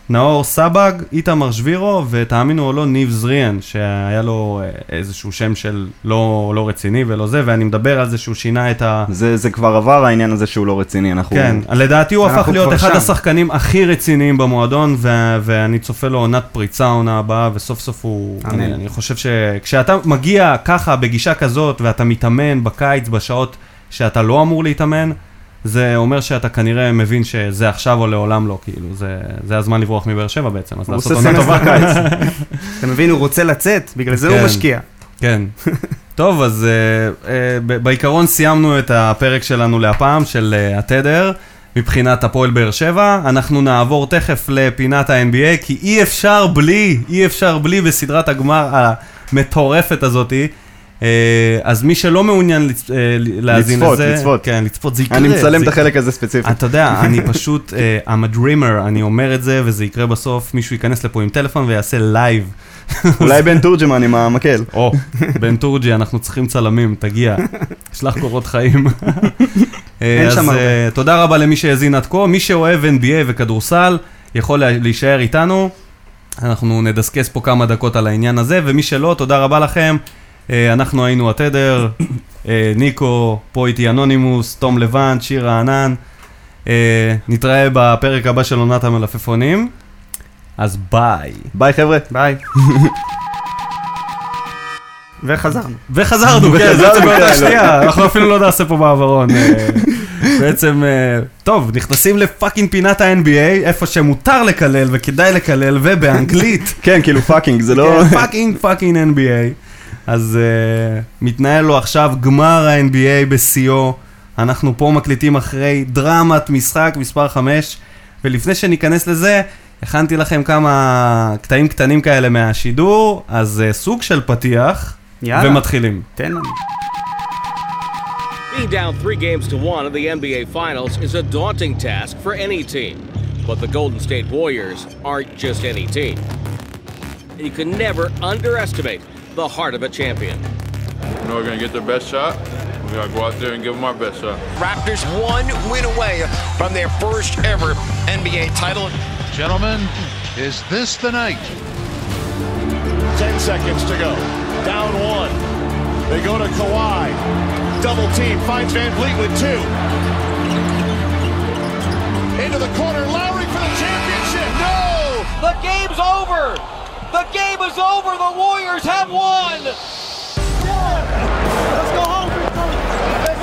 נאור סבג, איתמר שבירו, ותאמינו או לא, ניב זריאן, שהיה לו אה, איזשהו שם של לא, לא רציני ולא זה, ואני מדבר על זה שהוא שינה את ה... זה זה כבר עבר העניין הזה שהוא לא רציני, אנחנו... כן, לדעתי הוא הפך להיות אחד שם. השחקנים הכי רציניים במועדון, ו- ואני צופה לו עונת פריצה העונה הבאה, וסוף סוף הוא... אמן. אני, אני חושב שכשאתה מגיע ככה, בגישה כזאת, ואתה מתאמן בקיץ, בשעות שאתה לא אמור להתאמן, זה אומר שאתה כנראה מבין שזה עכשיו או לעולם לא, כאילו, זה, זה הזמן לברוח מבאר שבע בעצם, אז לעשות עונה טובה. אתה מבין, הוא רוצה לצאת, בגלל זה הוא כן. משקיע. כן. טוב, אז uh, uh, בעיקרון סיימנו את הפרק שלנו להפעם, של uh, התדר, מבחינת הפועל באר שבע. אנחנו נעבור תכף לפינת ה-NBA, כי אי אפשר בלי, אי אפשר בלי בסדרת הגמר המטורפת הזאתי. אה, אז מי שלא מעוניין אה, להאזין לצפות, לזה, לצפות. כן, לצפות, זה יקרה. אני מצלם זה את החלק הזה ספציפית. אתה יודע, אני פשוט, אה, I'm a dreamer, אני אומר את זה, וזה יקרה בסוף, מישהו ייכנס לפה עם טלפון ויעשה לייב. אולי בן תורג'מן עם המקל. או, בן תורג'י, אנחנו צריכים צלמים, תגיע, שלח קורות חיים. אז. אה, תודה רבה למי שהאזין עד כה, מי שאוהב NBA וכדורסל, יכול לה- להישאר איתנו. אנחנו נדסקס פה כמה דקות על העניין הזה, ומי שלא, תודה רבה לכם. אה, אנחנו היינו התדר, אה, ניקו, פה איתי אנונימוס, תום לבן, שיר רענן. אה, נתראה בפרק הבא של עונת המלפפונים. אז ביי. ביי חבר'ה. ביי. וחזרנו. וחזרנו, כן, וחזרנו, בעצם באותה כן, שנייה, אנחנו אפילו לא נעשה פה מעברון. בעצם, טוב, נכנסים ל fucking פינת ה-NBA, איפה שמותר לקלל וכדאי לקלל, ובאנגלית. כן, כאילו fucking, זה לא... fucking fucking NBA. אז אה, מתנהל לו עכשיו גמר ה-NBA בשיאו. אנחנו פה מקליטים אחרי דרמת משחק מספר 5, ולפני שניכנס לזה, הכנתי לכם כמה קטעים קטנים כאלה מהשידור, אז אה, סוג של פתיח, יאללה. ומתחילים. תן לנו. Being down three games to one in the NBA Finals is a daunting task for any team. But the Golden State Warriors aren't just any team. You can never underestimate the heart of a champion. You know we're gonna get their best shot. We gotta go out there and give them our best shot. Raptors one win away from their first ever NBA title. Gentlemen, is this the night? 10 seconds to go. Down one. They go to Kawhi. Double team. Finds Van Vliet with two. Into the corner. Lowry for the championship. No! The game's over! The game is over! The Warriors have won! Let's go home.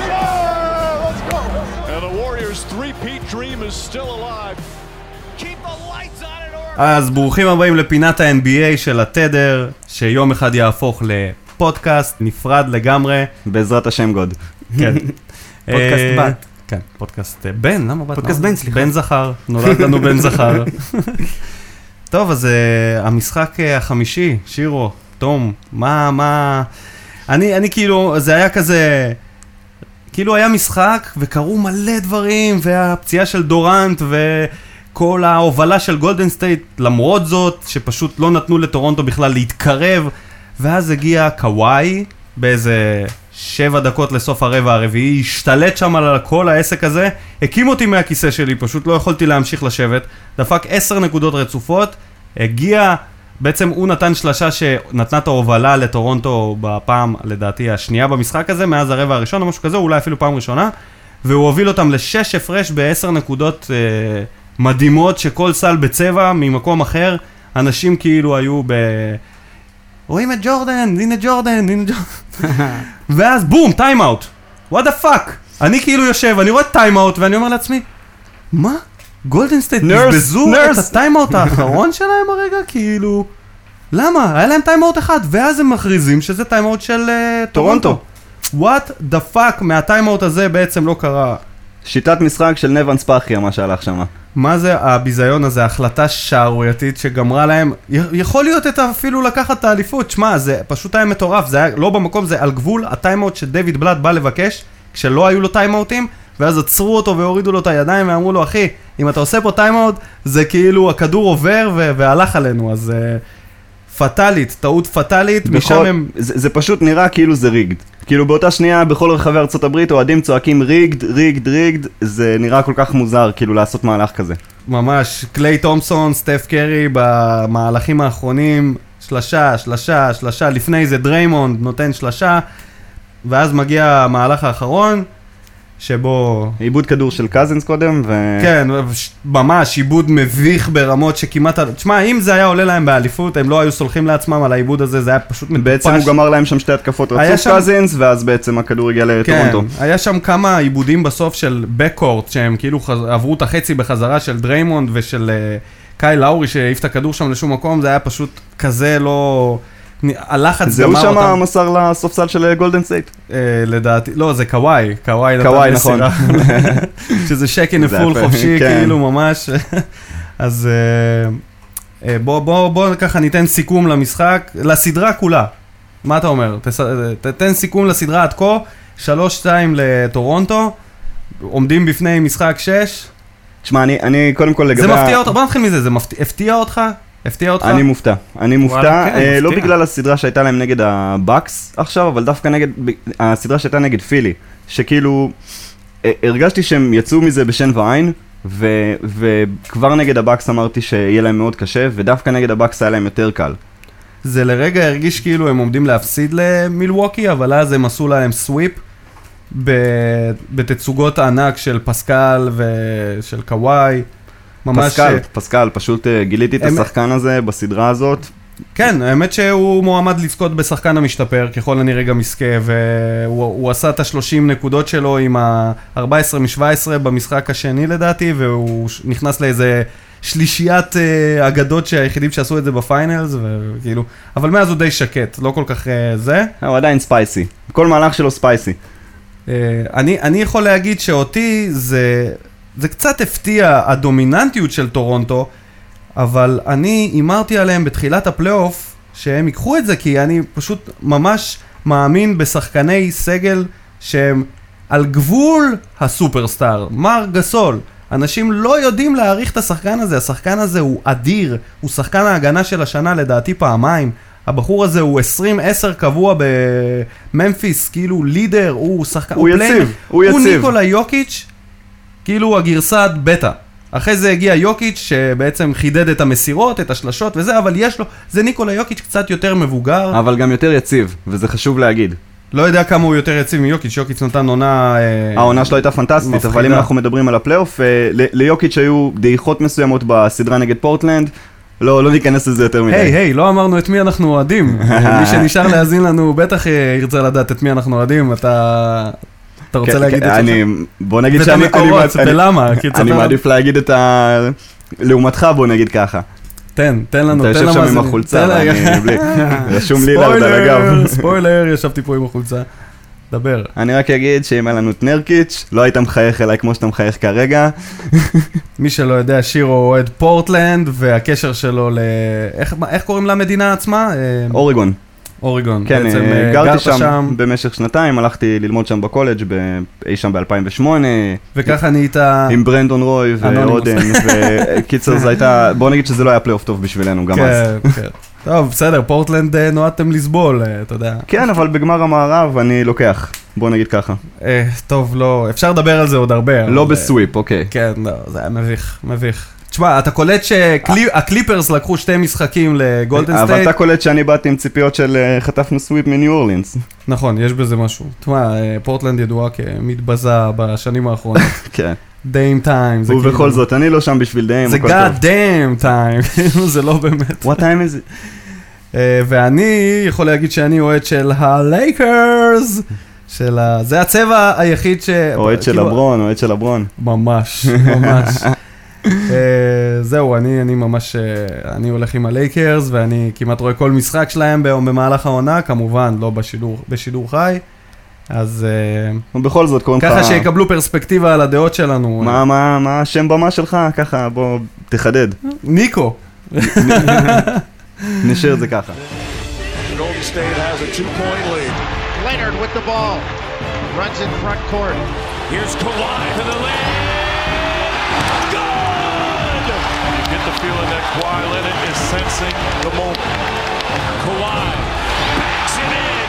Yeah, let's go. And the Warriors' three-peat dream is still alive. Keep the lights on! אז ברוכים הבאים לפינת ה-NBA של התדר, שיום אחד יהפוך לפודקאסט נפרד לגמרי. בעזרת השם, good. כן. פודקאסט אה, בת. כן, פודקאסט אה, בן, למה בת? פודקאסט? בן, סליחה. בן זכר, נולד לנו בן זכר. טוב, אז אה, המשחק אה, החמישי, שירו, תום, מה, מה... אני, אני כאילו, זה היה כזה... כאילו היה משחק וקרו מלא דברים, והפציעה של דורנט וכל ההובלה של גולדן סטייט, למרות זאת, שפשוט לא נתנו לטורונטו בכלל להתקרב, ואז הגיע קוואי באיזה שבע דקות לסוף הרבע הרביעי, השתלט שם על כל העסק הזה, הקים אותי מהכיסא שלי, פשוט לא יכולתי להמשיך לשבת, דפק עשר נקודות רצופות, הגיע, בעצם הוא נתן שלשה שנתנה את ההובלה לטורונטו בפעם, לדעתי, השנייה במשחק הזה, מאז הרבע הראשון או משהו כזה, אולי אפילו פעם ראשונה, והוא הוביל אותם לשש הפרש בעשר נקודות אה, מדהימות, שכל סל בצבע ממקום אחר, אנשים כאילו היו ב... רואים את ג'ורדן, הנה ג'ורדן, הנה ג'ורדן. ואז בום, טיימאוט. What the fuck. אני כאילו יושב, אני רואה טיימאוט, ואני אומר לעצמי, מה? גולדן סטייט בזבזו את נרס. הטיימאוט האחרון שלהם הרגע? כאילו... למה? היה להם טיימאוט אחד, ואז הם מכריזים שזה טיימאוט של אה, טורונטו. What the fuck מהטיימאוט הזה בעצם לא קרה. שיטת משחק של נבן ספאחיה, מה שהלך שם. מה זה הביזיון הזה, החלטה שערורייתית שגמרה להם, יכול להיות את אפילו לקחת את האליפות, שמע, זה פשוט היה מטורף, זה היה לא במקום, זה על גבול הטיימאוט שדייוויד בלאט בא לבקש, כשלא היו לו טיימאוטים, ואז עצרו אותו והורידו לו את הידיים ואמרו לו, אחי, אם אתה עושה פה טיימאוט, זה כאילו הכדור עובר והלך עלינו, אז אה, פטאלית, טעות פטאלית, משם בכל- הם... זה, זה פשוט נראה כאילו זה rigged. כאילו באותה שנייה בכל רחבי ארצות הברית אוהדים צועקים rigged, rigged, rigged, זה נראה כל כך מוזר כאילו לעשות מהלך כזה. ממש, קליי תומפסון, סטף קרי במהלכים האחרונים, שלשה, שלשה, שלשה, לפני זה דריימונד נותן שלשה, ואז מגיע המהלך האחרון, שבו... עיבוד כדור של קזינס קודם, ו... כן, ממש עיבוד מביך ברמות שכמעט... תשמע, אם זה היה עולה להם באליפות, הם לא היו סולחים לעצמם על העיבוד הזה, זה היה פשוט מטופש. בעצם הוא גמר להם שם שתי התקפות רצוף שם- קזינס, ואז בעצם הכדור הגיע כן, לטורונטו. היה שם כמה עיבודים בסוף של בקורט, שהם כאילו חז... עברו את החצי בחזרה של דריימונד ושל uh, קאי לאורי שהעיף את הכדור שם לשום מקום, זה היה פשוט כזה לא... הלחץ זהו גמר שם אותם. מסר לספסל של גולדן סטייט. אה, לדעתי, לא, זה קוואי, קוואי נתן מסירה. שזה שקן זה נפול חופשי, כן. כאילו ממש. אז אה, אה, בוא, ככה ניתן סיכום למשחק, לסדרה כולה. מה אתה אומר? תתן סיכום לסדרה עד כה, 3-2 לטורונטו, עומדים בפני משחק 6. תשמע, אני, אני קודם כל לגבי... זה מפתיע אותך, בוא נתחיל מזה, זה מפתיע, הפתיע אותך? הפתיע אותך? אני מופתע, אני מופתע, וואלה, כן, אה, לא. בגלל הסדרה שהייתה להם נגד הבאקס עכשיו, אבל דווקא נגד, ב- הסדרה שהייתה נגד פילי, שכאילו, אה, הרגשתי שהם יצאו מזה בשן ועין, ו- וכבר נגד הבאקס אמרתי שיהיה להם מאוד קשה, ודווקא נגד הבאקס היה להם יותר קל. זה לרגע הרגיש כאילו הם עומדים להפסיד למילווקי, אבל אז הם עשו להם סוויפ ב- בתצוגות ענק של פסקל ושל קוואי. ממש... פסקל, אה, פסקל, פשוט אה, גיליתי את השחקן הזה בסדרה הזאת, כן, האמת שהוא מועמד לזכות בשחקן המשתפר, ככל הנראה גם יזכה, והוא הוא עשה את ה-30 נקודות שלו עם ה-14 מ-17 במשחק השני לדעתי, והוא נכנס לאיזה שלישיית אה, אגדות שהיחידים שעשו את זה ב finals, וכאילו, אבל מאז הוא די שקט, לא כל כך אה, זה. הוא עדיין spicy, כל מהלך שלו spicy. אה, אני, אני יכול להגיד שאותי זה, זה קצת הפתיע הדומיננטיות של טורונטו, אבל אני הימרתי עליהם בתחילת הפלייאוף שהם ייקחו את זה, כי אני פשוט ממש מאמין בשחקני סגל שהם על גבול הסופרסטאר, מארק גסול. אנשים לא יודעים להעריך את השחקן הזה, השחקן הזה הוא אדיר, הוא שחקן ההגנה של השנה לדעתי פעמיים. הבחור הזה הוא 20-10 קבוע בממפיס, כאילו לידר, הוא שחקן, הוא יציב, פליימק- הוא הוא יציב. ניקולה יוקיץ', כאילו הגרסת בטא. אחרי זה הגיע יוקיץ' שבעצם חידד את המסירות, את השלשות וזה, אבל יש לו, זה ניקולה יוקיץ' קצת יותר מבוגר. אבל גם יותר יציב, וזה חשוב להגיד. לא יודע כמה הוא יותר יציב מיוקיץ', יוקיץ' נתן עונה... אה, העונה שלו הייתה פנטסטית, אבל מפחידה. אם אנחנו מדברים על הפלייאוף, אה, ליוקיץ' היו דעיכות מסוימות בסדרה נגד פורטלנד, לא, לא ניכנס לזה יותר מדי. היי, היי, לא אמרנו את מי אנחנו אוהדים. מי שנשאר להאזין לנו בטח אה, ירצה לדעת את מי אנחנו אוהדים, אתה... אתה רוצה כן, להגיד כן, את שלך? אני, בוא נגיד ואת שאני, המקורות, אני- ולמה? אני. מעדיף להגיד את ה... לעומתך בוא נגיד ככה. תן, תן לנו, אתה תן יושב שם עם למאזינים. החולצה, ואני בלי, רשום לי על הגב. ספוילר, ישבתי פה עם החולצה. דבר. אני רק אגיד שאם היה לנו את נרקיץ', לא היית מחייך אליי כמו שאתה מחייך כרגע. מי שלא יודע, שירו אוהד פורטלנד, והקשר שלו ל... איך, קוראים למדינה עצמה? אה, אורגון. אוריגון. כן, בעצם, אה, אה, גרתי גרת שם במשך שנתיים, הלכתי ללמוד שם בקולג' ב- אי שם ב-2008. וככה נהיית... עם ברנדון רוי. ועודן, וקיצר זה הייתה, בוא נגיד שזה לא היה פלייאוף טוב בשבילנו גם אז. כן, כן. טוב, בסדר, פורטלנד אה, נועדתם לסבול, אתה יודע. כן, אבל בגמר המערב אני לוקח, בוא נגיד ככה. טוב, לא, אפשר לדבר על זה עוד הרבה. לא ב sweep, אוקיי. כן, לא, זה היה מביך, מביך. תשמע, אתה קולט שהקליפרס לקחו שתי משחקים לגולדן אבל סטייט? אתה קולט שאני באתי עם ציפיות של אה, חטפנו sweep מניו אורלינס. נכון, יש בזה משהו. תשמע, אה, פורטלנד ידועה כמתבזה בשנים האחרונות. כן. Dame Time, זה כאילו... ובכל זאת, אני לא שם בשביל דיים, זה טוב. damn time, זה לא באמת. What time is it? אה, ואני יכול להגיד שאני אוהד של הלייקרס, של ה... זה הצבע היחיד ש... אוהד של כאילו- לברון, אוהד של לברון. ממש, ממש. אה, זהו, אני, אני ממש, אה, אני הולך עם הלייקרס, ואני כמעט רואה כל משחק שלהם במהלך העונה, כמובן, לא בשידור, בשידור חי. אז אה, ובכל זאת, קוראים לך... ככה שיקבלו פרספקטיבה על הדעות שלנו. מה, מה, מה השם במה שלך? ככה, בוא, תחדד. ניקו. נשאיר את זה ככה. Leonard with the ball. Runs in front court. Here's Kawhi to the lane. Kawhi Leonard is sensing the moment. Kawhi backs it in.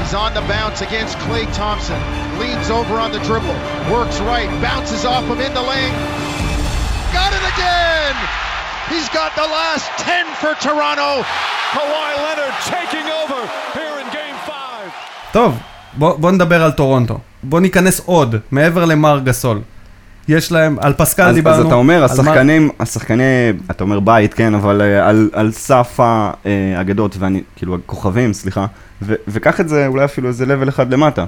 He's on the bounce against Clay Thompson. Leans over on the dribble. Works right. Bounces off him in the lane. Got it again! He's got the last 10 for Toronto. Kawhi Leonard taking over here in game five. טוב, בוא, בוא נדבר על טורונטו. בוא ניכנס עוד, מעבר למר גסול. יש להם, על פסקל אז, דיברנו. אז אתה אומר, השחקנים, השחקני, אתה אומר בית, כן, אבל אה, על, על סף האגדות, ואני, כאילו, הכוכבים, סליחה, ו, וקח את זה אולי אפילו איזה level אחד למטה.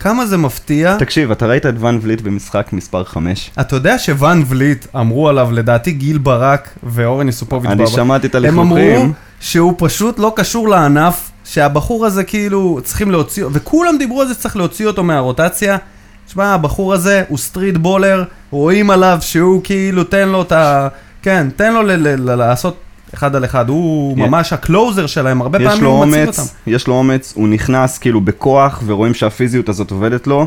כמה זה מפתיע. תקשיב, אתה ראית את ואן וליט במשחק מספר 5? אתה יודע שוואן וליט אמרו עליו, לדעתי גיל ברק ואורן יוסיפוביץ' אני שמעתי את הם הלכלוכים. אמרו שהוא פשוט לא קשור לענף, שהבחור הזה כאילו צריכים להוציא, וכולם דיברו על זה שצריך להוציא אותו מהרוטציה. תשמע, הבחור הזה הוא street baller, רואים עליו שהוא כאילו, תן לו את ה... כן, תן לו ל- ל- ל- לעשות אחד על אחד, הוא Yeah. ממש ה closer שלהם, הרבה פעמים הוא אומץ, אותם. יש לו אומץ, הוא נכנס כאילו בכוח, ורואים שהפיזיות הזאת עובדת לו.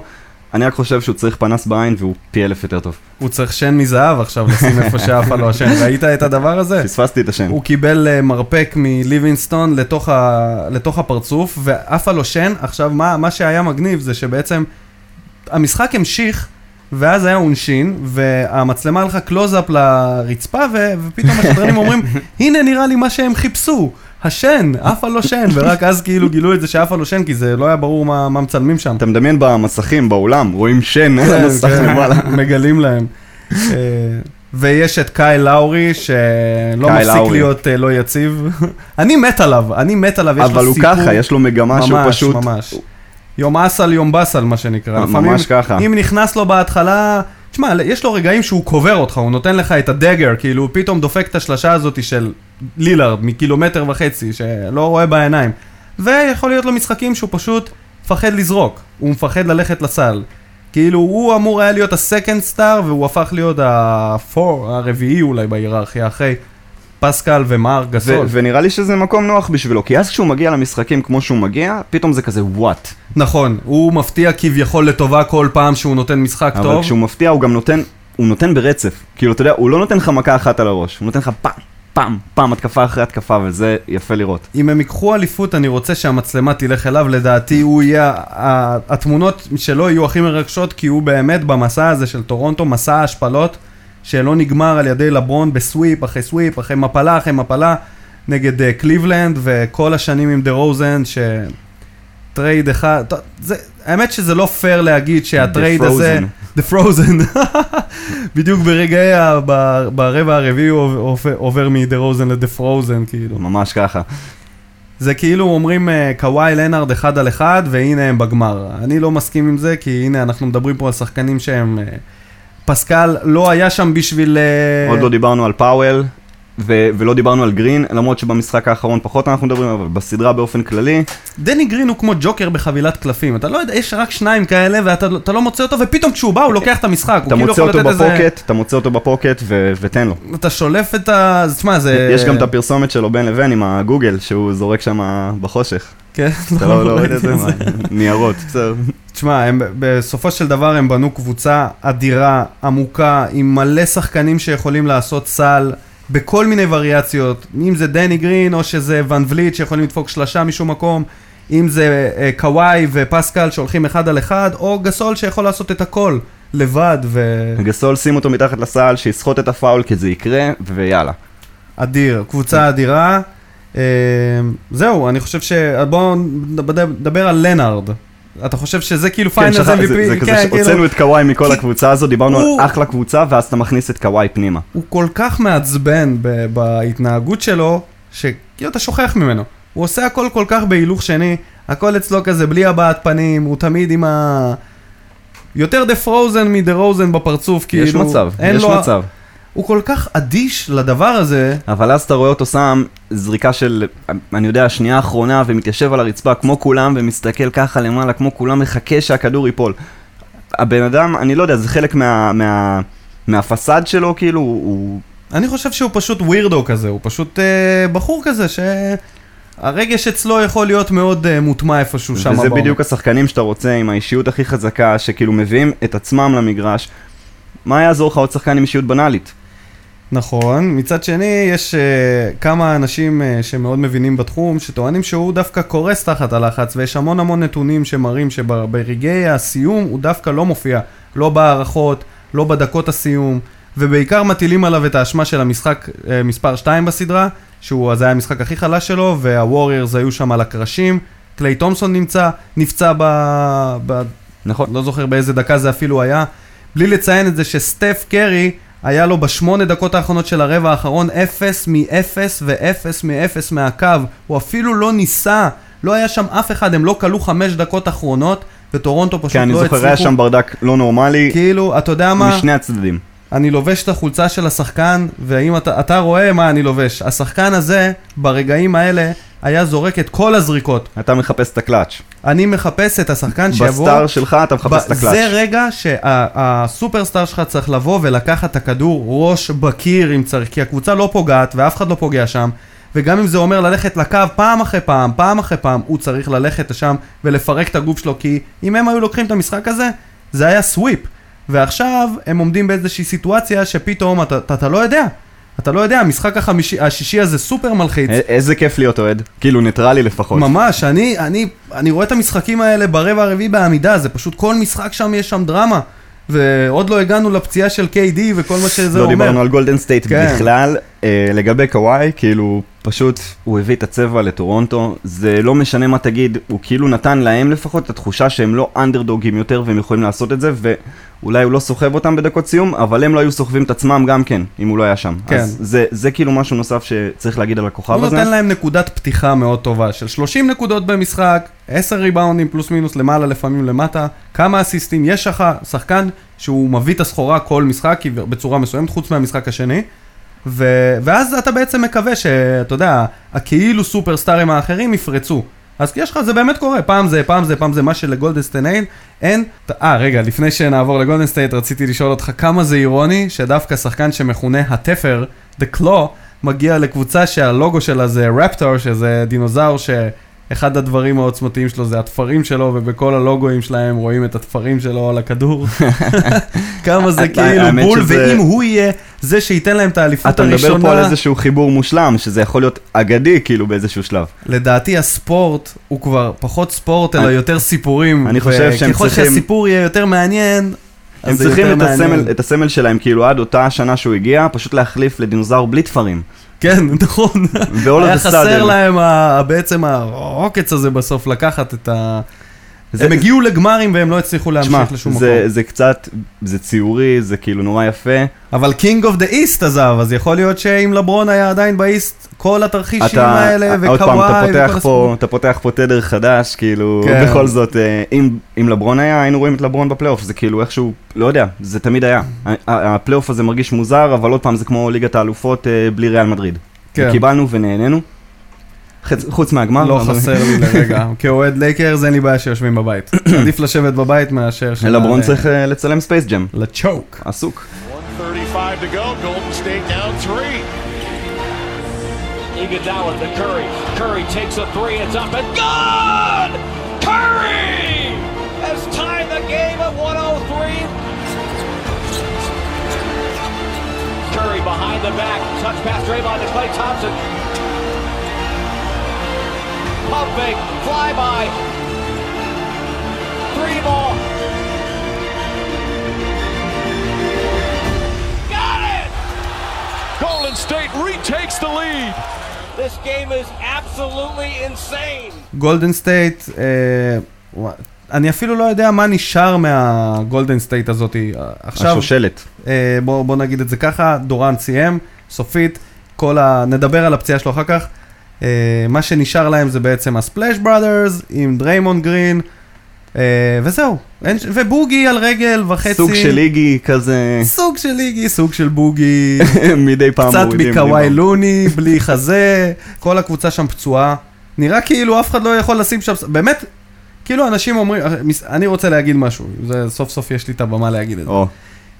אני רק חושב שהוא צריך פנס בעין והוא פי אלף יותר טוב. הוא צריך שן מזהב עכשיו לשים איפה שאף אחד לא השן, ראית את הדבר הזה? פספסתי את השם. הוא קיבל אה, מרפק מליבינסטון לתוך, ה... לתוך הפרצוף, ועפה לו שן. עכשיו, מה, מה שהיה מגניב זה שבעצם המשחק המשיך, ואז היה עונשין, והמצלמה הלכה קלוזאפ לרצפה, ו... ופתאום השדרנים אומרים, הנה נראה לי מה שהם חיפשו, השן, עפה לו שן, ורק אז כאילו גילו את זה שעפה לו שן, כי זה לא היה ברור מה, מה מצלמים שם. אתה מדמיין במסכים באולם, רואים שן על כן, המסך כן, למעלה. מגלים להם. אה, ויש את קאי לאורי, שלא מפסיק לאורי. להיות אה, לא יציב. אני מת עליו, אני מת עליו, יש לו אבל הוא סיפור. ככה, יש לו מגמה שהוא ממש, פשוט... ממש. יום אסל, יום באסל, מה שנקרא. ממש ככה. אם נכנס לו בהתחלה... תשמע, יש לו רגעים שהוא קובר אותך, הוא נותן לך את הדגר, כאילו הוא פתאום דופק את השלשה הזאת של לילארד מקילומטר וחצי, שלא רואה בעיניים. ויכול להיות לו משחקים שהוא פשוט מפחד לזרוק, הוא מפחד ללכת לסל. כאילו הוא אמור היה להיות הסקנד סטאר, והוא הפך להיות הפור, הרביעי אולי בהיררכיה, אחרי פסקל ומר גסול. ונראה לי שזה מקום נוח בשבילו, כי אז כשהוא מגיע למשחקים כמו שהוא מגיע, פתאום זה כזה וואט. נכון, הוא מפתיע כביכול לטובה כל פעם שהוא נותן משחק אבל טוב. כשהוא מפתיע הוא גם נותן, הוא נותן ברצף. כאילו, אתה יודע, הוא לא נותן לך מכה אחת על הראש, הוא נותן לך פעם, פעם, פעם, התקפה אחרי התקפה, וזה יפה לראות. אם הם ייקחו אליפות, אני רוצה שהמצלמה תלך אליו, לדעתי הוא יהיה, התמונות שלו יהיו הכי מרגשות, כי הוא באמת במסע הזה של טורונטו, מסע ההשפלות, שלא נגמר על ידי לברון ב sweep אחרי sweep, אחרי מפלה אחרי מפלה, נגד אה, קליבלנד, וכל השנים עם דה רוזן, ש trade אחד, טוב, זה, האמת שזה לא פייר להגיד שה trade הזה... Frozen. The Frozen. בדיוק ברגעי, ה- ב- ברבע הרביעי הוא עובר- מדה רוזן ל The Frozen, כאילו. ממש ככה. זה כאילו אומרים אה, קוואי לנארד אחד על אחד, והנה הם בגמר. אני לא מסכים עם זה, כי הנה אנחנו מדברים פה על שחקנים שהם... אה, פסקל לא היה שם בשביל... אה, עוד לא דיברנו על פאוול, ו- ולא דיברנו על גרין, למרות שבמשחק האחרון פחות אנחנו מדברים, אבל בסדרה באופן כללי, דני גרין הוא כמו ג'וקר בחבילת קלפים. אתה לא יודע, יש רק שניים כאלה, ואתה אתה לא מוצא אותו, ופתאום כשהוא בא הוא לוקח את המשחק. הוא אתה כאילו יכול אותו לתת איזה... בפוקט, אתה מוצא אותו בפוקט ו- ותן לו. אתה שולף את ה... תשמע, זה... יש גם את הפרסומת שלו בין לבין עם הגוגל, שהוא זורק שם בחושך. כן, אתה לא לא רואה את ראיתי זה? מה? ניירות, בסדר. תשמע, הם, בסופו של דבר הם בנו קבוצה אדירה, עמוקה, עם מלא שחקנים שיכולים לעשות סל בכל מיני וריאציות, אם זה דני גרין או שזה ון וליט שיכולים לדפוק שלשה משום מקום, אם זה אה, קוואי ופסקל שהולכים אחד על אחד, או גסול שיכול לעשות את הכל לבד, גסול שים אותו מתחת לסל, שיסחוט את הפאול כי זה יקרה, ויאללה. ואדיר, קבוצה אדירה. אה, זהו, אני חושב ש... בואו נדבר- על לנארד. אתה חושב שזה כאילו כן, שכח- MVP? זה- זה כזה כן, כאילו- שהוצאנו את קוואי מכל הקבוצה הזאת, דיברנו על אחלה קבוצה, ואז אתה מכניס את קוואי פנימה. הוא כל כך מעצבן ב- בהתנהגות שלו, שכאילו אתה שוכח ממנו. הוא עושה הכל כל כך בהילוך שני, הכל אצלו כזה בלי הבעת פנים, הוא תמיד עם ה... יותר דה פרוזן מדה רוזן בפרצוף, כאילו... יש מצב, יש מצב. הוא כל כך אדיש לדבר הזה, אבל אז אתה רואה אותו שם זריקה של, אני יודע, השנייה האחרונה, ומתיישב על הרצפה כמו כולם, ומסתכל ככה למעלה כמו כולם, מחכה שהכדור ייפול. הבן אדם, אני לא יודע, זה חלק מה... מה... מהפסאד שלו, כאילו, הוא... אני חושב שהוא פשוט ווירדו כזה, הוא פשוט אה, בחור כזה שהרגש אצלו יכול להיות מאוד אה, מוטמע איפשהו שם. וזה בעומק. בדיוק השחקנים שאתה רוצה, עם האישיות הכי חזקה, שכאילו מביאים את עצמם למגרש. מה יעזור לך עוד שחקן עם אישיות בנאלית? נכון, מצד שני יש uh, כמה אנשים uh, שמאוד מבינים בתחום, שטוענים שהוא דווקא קורס תחת הלחץ, ויש המון המון נתונים שמראים שברגעי הסיום הוא דווקא לא מופיע, לא בהערכות, לא בדקות הסיום, ובעיקר מטילים עליו את האשמה של המשחק uh, מספר 2 בסדרה, שהוא, זה היה המשחק הכי חלש שלו, והווריירס היו שם על הקרשים, קליי תומסון נמצא, נפצע ב... ב... נכון. לא זוכר באיזה דקה זה אפילו היה. בלי לציין את זה שסטף קרי, היה לו בשמונה דקות האחרונות של הרבע האחרון 0 מ-0 ו-0 מ-0 מהקו. הוא אפילו לא ניסה, לא היה שם אף אחד, הם לא כלו חמש דקות אחרונות, וטורונטו פשוט כן, אני לא הצליחו. זוכר, היה שם ברדק לא נורמלי, כאילו, אתה יודע מה? משני הצדדים. אני לובש את החולצה של השחקן, ואם אתה, אתה רואה מה אני לובש, השחקן הזה, ברגעים האלה, היה זורק את כל הזריקות. אתה מחפש את הקלאץ'. אני מחפש את השחקן שיבוא... בסטאר שלך אתה מחפש את הקלאץ'. זה רגע שהסופרסטאר שלך צריך לבוא ולקחת את הכדור ראש בקיר אם צריך, כי הקבוצה לא פוגעת ואף אחד לא פוגע שם. וגם אם זה אומר ללכת לקו פעם אחרי פעם, פעם אחרי פעם, הוא צריך ללכת לשם ולפרק את הגוף שלו, כי אם הם היו לוקחים את המשחק הזה, זה היה sweep. ועכשיו הם עומדים באיזושהי סיטואציה שפתאום אתה, אתה, אתה לא יודע. אתה לא יודע, המשחק החמישי, השישי הזה סופר מלחיץ. איזה כיף להיות אוהד. כאילו, ניטרלי לפחות. ממש, אני, אני, אני רואה את המשחקים האלה ברבע הרביעי בעמידה, זה פשוט כל משחק שם יש שם דרמה. ועוד לא הגענו לפציעה של KD וכל מה שזה לא אומר. דיברנו על גולדן סטייט כן. בכלל. אה, לגבי קוואי, כאילו, פשוט הוא הביא את הצבע לטורונטו, זה לא משנה מה תגיד, הוא כאילו נתן להם לפחות את התחושה שהם לא אנדרדוגים יותר והם יכולים לעשות את זה, ואולי הוא לא סוחב אותם בדקות סיום, אבל הם לא היו סוחבים את עצמם גם כן, אם הוא לא היה שם. כן. אז זה, זה כאילו משהו נוסף שצריך להגיד על הכוכב הוא הזה. נותן להם נקודת פתיחה מאוד טובה של 30 נקודות במשחק, 10 ריבאונדים פלוס מינוס למעלה לפעמים למטה, כמה אסיסטים, יש לך שחקן שהוא מביא את הסחורה כל משחק בצורה מסוימת חוץ מהמשחק השני. ו... ואז אתה בעצם מקווה שאתה יודע, הכאילו סופרסטארים האחרים יפרצו. אז יש לך, זה באמת קורה, פעם זה, פעם זה, פעם זה, מה שלגולדן סטייט אין, אין. אה, רגע, לפני שנעבור לגולדנסטייט, רציתי לשאול אותך כמה זה אירוני שדווקא שחקן שמכונה הטופר, The Claw, מגיע לקבוצה שהלוגו שלה זה רפטור, שזה דינוזאור שאחד הדברים העוצמתיים שלו זה התפרים שלו, ובכל הלוגוים שלהם רואים את התפרים שלו על הכדור. כמה זה כאילו בול, ואם הוא יהיה זה שייתן להם את האליפות אתה הראשונה... מדבר פה על איזשהו חיבור מושלם, שזה יכול להיות אגדי כאילו באיזשהו שלב. לדעתי הספורט הוא כבר פחות ספורט, אלא יותר סיפורים. אני חושב שהם צריכים- שהסיפור יהיה יותר מעניין, הם צריכים את. הסמל, את הסמל שלהם, כאילו עד אותה השנה שהוא הגיע, פשוט להחליף לדינוזאור בלי טפרים. כן, נכון. היה חסר. להם בעצם העוקץ הזה בסוף לקחת את ה... זה- הם הגיעו לגמרים והם לא הצליחו להמשיך לשום זה, מקום. זה קצת, זה ציורי, זה כאילו נורא יפה. אבל King of the East עזב, אז יכול להיות שאם לברון היה עדיין ב East, כל התרחישים האלה, עוד פעם, אתה וקוואי, פותח, וכל פה, אתה פותח פה תדר חדש, כאילו, כן. בכל זאת, אה, אם, אם לברון היה, היינו רואים את לברון בפלייאוף, זה כאילו איכשהו, לא יודע, זה תמיד היה. הפלייאוף הזה מרגיש מוזר, אבל עוד פעם, זה כמו ליגת האלופות אה, בלי ריאל מדריד. כן. קיבלנו ונהנינו. חץ, חוץ מהגמר. לא חסר לי לרגע. כאוהד לייקרס אין לי בעיה שיושבים בבית. עדיף לשבת בבית מאשר... לברון צריך אה, לצלם ספייס ג'ם. לצ'וק. עסוק. 35 to go. Golden State down three. Iguodala to Curry. Curry takes a three. It's up and good. Curry has tied the game at 103. Curry behind the back. Touch pass Draymond to Clay Thompson. Pump fake. Fly by. Three ball. Got it. Golden State retakes the lead. This game is absolutely insane. גולדן סטייט, אה, אני אפילו לא יודע מה נשאר מהגולדן סטייט הזאת. אה, עכשיו, השושלת. אה, בוא, בוא נגיד את זה ככה, דורנט סיים, סופית, כל ה... נדבר על הפציעה שלו אחר כך. אה, מה שנשאר להם זה בעצם ה Splash Brothers עם דריימון גרין, אה, וזהו. אין, ובוגי על רגל וחצי. סוג של איגי כזה, סוג של איגי, סוג של בוגי. מדי פעם קצת. מקוואי. לוני, בלי חזה, כל הקבוצה שם פצועה. נראה כאילו אף אחד לא יכול לשים שם, באמת, כאילו אנשים אומרים, אני רוצה להגיד משהו, זה סוף סוף יש לי את הבמה להגיד את זה. או,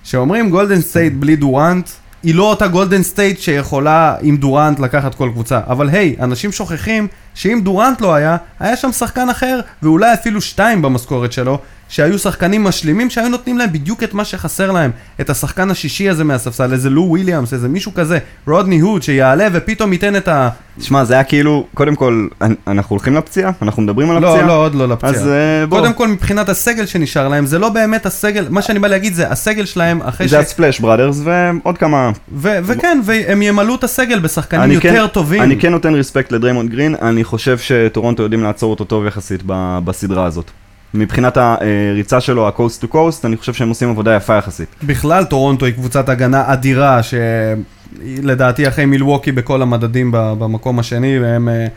שאומרים גולדן סטייט בלי דורנט, היא לא אותה גולדן סטייט שיכולה עם דורנט לקחת כל קבוצה. אבל היי, אנשים שוכחים שאם דורנט לא היה, היה שם שחקן אחר, ואולי אפילו שתיים במשכורת שלו, שהיו שחקנים משלימים שהיו נותנים להם בדיוק את מה שחסר להם. את השחקן השישי הזה מהספסל, איזה לו וויליאמס, איזה מישהו כזה, רודני הוד, שיעלה ופתאום ייתן את ה... תשמע, זה היה כאילו, קודם כל, אנ- אנחנו הולכים לפציעה? אנחנו מדברים על הפציעה? לא, לא, עוד לא לפציעה. אז אה, בוא, קודם כל, מבחינת הסגל שנשאר להם, זה לא באמת הסגל, מה שאני בא להגיד זה הסגל שלהם אחרי ש... זה ה Splash Brothers ועוד כמה... ו- וכן, והם ימלאו את הסגל בשחקנים אני יותר כן- טובים. אני כן נותן respect לדריימונד גרין, אני חושב שטורונטו יודעים לעצור אותו טוב יחסית בסדרה הזאת. מבחינת הריצה שלו, ה-coast to coast, אני חושב שהם עושים עבודה יפה יחסית. בכלל טורונטו היא קבוצת הגנה אדירה, שלדעתי אחרי מילווקי בכל המדדים במקום השני, והם אה,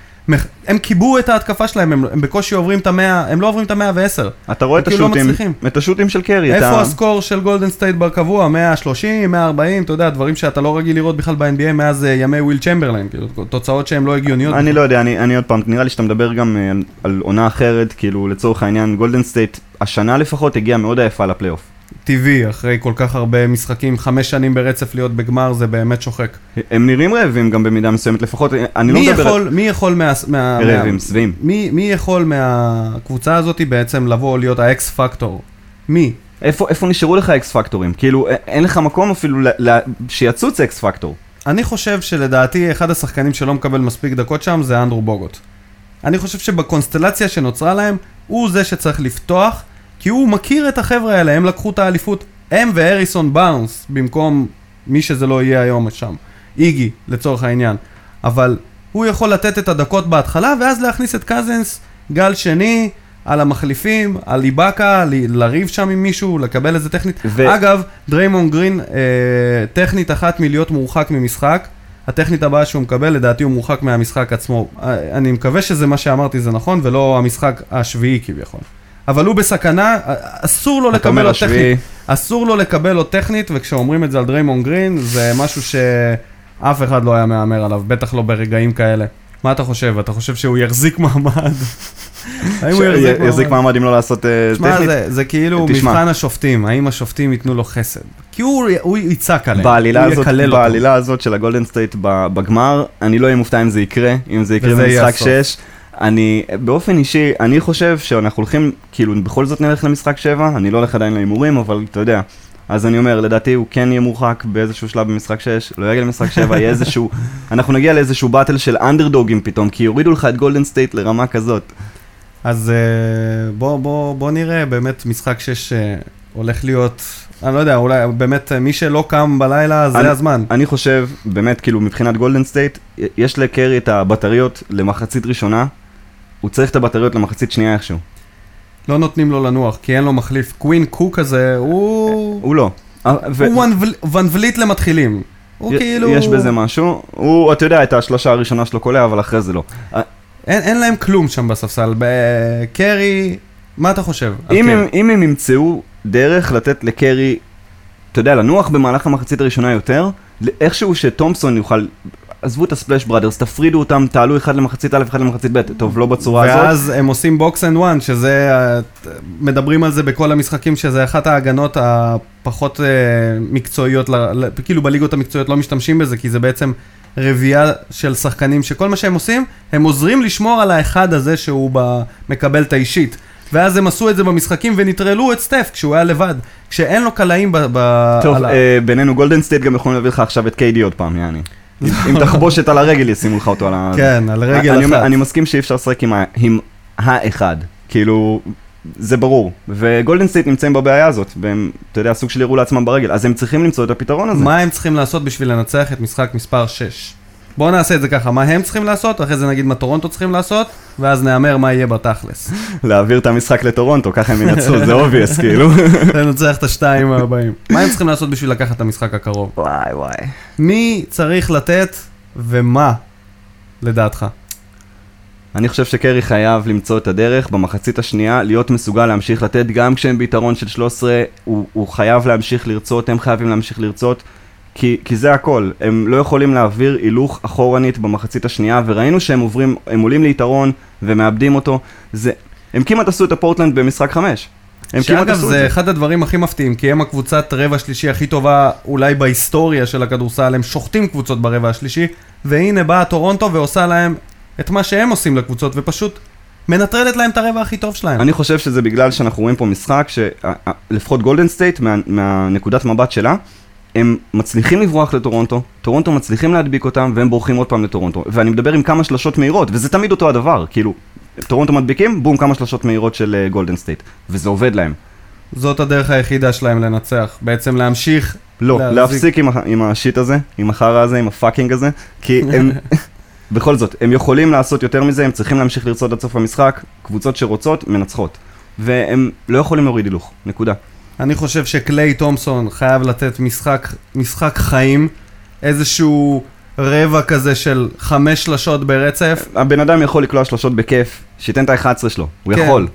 הם כיבו את ההתקפה שלהם, הם, הם בקושי עוברים את המאה, הם לא עוברים את המאה ועשר. אתה רואה את כאילו לא. את השוטים של קרי, איפה אתה... ה score של גולדן סטייט בקבוע? 130, 140, אתה יודע, דברים שאתה לא רגיל לראות בכלל ב-NBA מאז אה, ימי וילט צ'מברליין, כאילו, תוצאות שהן לא הגיוניות. אני לא יודע, אני, אני עוד פעם, נראה לי שאתה מדבר גם אה, על, על עונה אחרת, כאילו לצורך העניין, גולדן סטייט השנה לפחות הגיעה מאוד עייפה לפלייאוף. טבעי, אחרי כל כך הרבה משחקים, חמש שנים ברצף להיות בגמר, זה באמת שוחק. הם נראים רעבים גם במידה מסוימת, לפחות, אני לא מדבר יכול, מי יכול מה... מה רעבים, שבעים. מי, מי יכול מהקבוצה הזאת בעצם לבוא להיות ה X factor? מי? איפה, איפה נשארו לך אקס פקטורים? כאילו, אין לך מקום אפילו ל, ל, שיצוץ אקס פקטור. אני חושב שלדעתי אחד השחקנים שלא מקבל מספיק דקות שם זה אנדרו בוגוט. אני חושב שבקונסטלציה שנוצרה להם, הוא זה שצריך לפתוח, כי הוא מכיר את החבר'ה האלה, הם לקחו את האליפות, הם והריסון באונס, במקום מי שזה לא יהיה היום שם. איגי, לצורך העניין. אבל הוא יכול לתת את הדקות בהתחלה, ואז להכניס את קזינס, גל שני, על המחליפים, על איבאקה, ל- לריב שם עם מישהו, לקבל איזה טכנית. ו- אגב, דריימון גרין, אה, טכנית אחת מלהיות מורחק ממשחק, הטכנית הבאה שהוא מקבל, לדעתי הוא מורחק מהמשחק עצמו. אה, אני מקווה שזה מה שאמרתי זה נכון, ולא המשחק השביעי כביכול. אבל הוא בסכנה, אסור לו לקבל השביעי. טכנית. אסור לו לקבל עוד טכנית, וכשאומרים את זה על דריימון גרין, זה משהו שאף אחד לא היה מהמר עליו, בטח לא ברגעים כאלה. מה אתה חושב? אתה חושב שהוא יחזיק מעמד? האם הוא יחזיק מעמד? אם לא לעשות אה, תשמע, טכנית? זה, זה כאילו תשמע. מבחן השופטים, האם השופטים ייתנו לו חסד? כי הוא, יצעק עליהם, הוא יקלל אותו. בעלילה הזאת של הגולדן סטייט בגמר, אני לא אהיה מופתע אם זה יקרה, אם זה יקרה במשחק הסוף. 6. אני, באופן אישי, אני חושב שאנחנו הולכים, כאילו, בכל זאת נלך למשחק 7, אני לא הולך עדיין להימורים, אבל אתה יודע. אז אני אומר, לדעתי הוא כן יהיה מורחק באיזשהו שלב במשחק 6, לא יגיע למשחק 7, יהיה איזשהו, אנחנו נגיע לאיזשהו battle של אנדרדוגים פתאום, כי יורידו לך את גולדן סטייט לרמה כזאת. אז אה, בוא, בוא, בוא נראה, באמת משחק 6 אה, הולך להיות, אני לא יודע, אולי באמת אה, מי שלא קם בלילה, זה אני- הזמן. אני חושב, באמת, כאילו, מבחינת גולדן סטייט, יש לקרי את הבטריות למחצית ראשונה, הוא צריך את הבטריות למחצית שנייה איכשהו. לא נותנים לו לנוח, כי אין לו מחליף. קווין קוק הזה, הוא... הוא לא. אה, הוא ואן וול- ואן וליט למתחילים. הוא כאילו... יש בזה משהו. הוא, אתה יודע, את השלושה הראשונה שלו קולע, אבל אחרי זה לא. אה, אין, אין להם כלום שם בספסל. בקרי, מה אתה חושב? אם קרי? הם, אם הם ימצאו דרך לתת לקרי, אתה יודע, לנוח במהלך המחצית הראשונה יותר, איכשהו שתומפסון יוכל... עזבו את ה Splash Brothers, תפרידו אותם, תעלו אחד למחצית א', אחד למחצית ב', טוב, לא בצורה הזאת. ואז הם עושים box and one, שזה, אה, מדברים על זה בכל המשחקים, שזה אחת ההגנות הפחות אה, מקצועיות, כאילו בליגות המקצועיות לא משתמשים בזה, כי זה בעצם רביעייה של שחקנים, שכל מה שהם עושים, הם עוזרים לשמור על האחד הזה שהוא מקבל את האישית. ואז הם עשו את זה במשחקים ונטרלו את סטף כשהוא היה לבד, כשאין לו קלעים ב... ב- טוב, אה, בינינו גולדן סטייט גם יכולים להביא לך עכשיו את קיידי עוד פעם, יעני. אם תחבושת על הרגל ישימו לך אותו על ה... כן, על רגל אחת. אני מסכים שאי אפשר לשחק עם עם האחד. כאילו, זה ברור. וגולדן סטייט נמצאים בבעיה הזאת, והם, אתה יודע, סוג של ירו לעצמם ברגל, אז הם צריכים למצוא את הפתרון הזה. מה הם צריכים לעשות בשביל לנצח את משחק מספר 6? בואו נעשה את זה ככה, מה הם צריכים לעשות, אחרי זה נגיד מה טורונטו צריכים לעשות, ואז נהמר מה יהיה בתכלס. להעביר את המשחק לטורונטו, ככה הם ינצחו, זה obvious, כאילו. לנצח את השתיים הבאים. מה הם צריכים לעשות בשביל לקחת את המשחק הקרוב? וואי וואי. מי צריך לתת ומה, לדעתך? אני חושב שקרי חייב למצוא את הדרך במחצית השנייה, להיות מסוגל להמשיך לתת, גם כשהם ביתרון של 13, הוא, הוא חייב להמשיך לרצות, הם חייבים להמשיך לרצות, כי, כי זה הכל, הם לא יכולים להעביר הילוך אחורנית במחצית השנייה, וראינו שהם עוברים, הם עולים ליתרון ומאבדים אותו, זה, הם כמעט עשו את הפורטלנד במשחק 5. הם כמעט שאגב, עשו את זה זה. אחד הדברים הכי מפתיעים, כי הם הקבוצת רבע שלישי הכי טובה אולי בהיסטוריה של הכדורסל, הם שוחטים קבוצות ברבע השלישי, והנה באה טורונטו ועושה להם את מה שהם עושים לקבוצות, ופשוט מנטרלת להם את הרבע הכי טוב שלהם. אני חושב שזה בגלל שאנחנו רואים פה משחק שלפחות גולדן סטייט, מה, מהנקודת מבט שלה, הם מצליחים לברוח לטורונטו, טורונטו מצליחים להדביק אותם, והם בורחים עוד פעם לטורונטו. ואני מדבר עם כמה שלשות מהירות, וזה תמיד אותו הדבר, כאילו, טורונטו מדביקים, בום, כמה שלשות מהירות של גולדן סטייט. וזה עובד להם. זאת הדרך היחידה שלהם לנצח, בעצם להמשיך... לא, להחזיק- להפסיק עם, עם השיט הזה, עם החרא הזה, עם הפאקינג הזה, כי הם... בכל זאת, הם יכולים לעשות יותר מזה, הם צריכים להמשיך לרצות עד סוף המשחק, קבוצות שרוצות, מנצחות. והם לא יכולים להוריד הילוך, נקודה. אני חושב שקליי תומפסון חייב לתת משחק, משחק חיים, איזשהו רבע כזה של חמש שלשות ברצף. הבן אדם יכול לקלוע שלושות בכיף, שייתן את ה-11 שלו, הוא כן. יכול.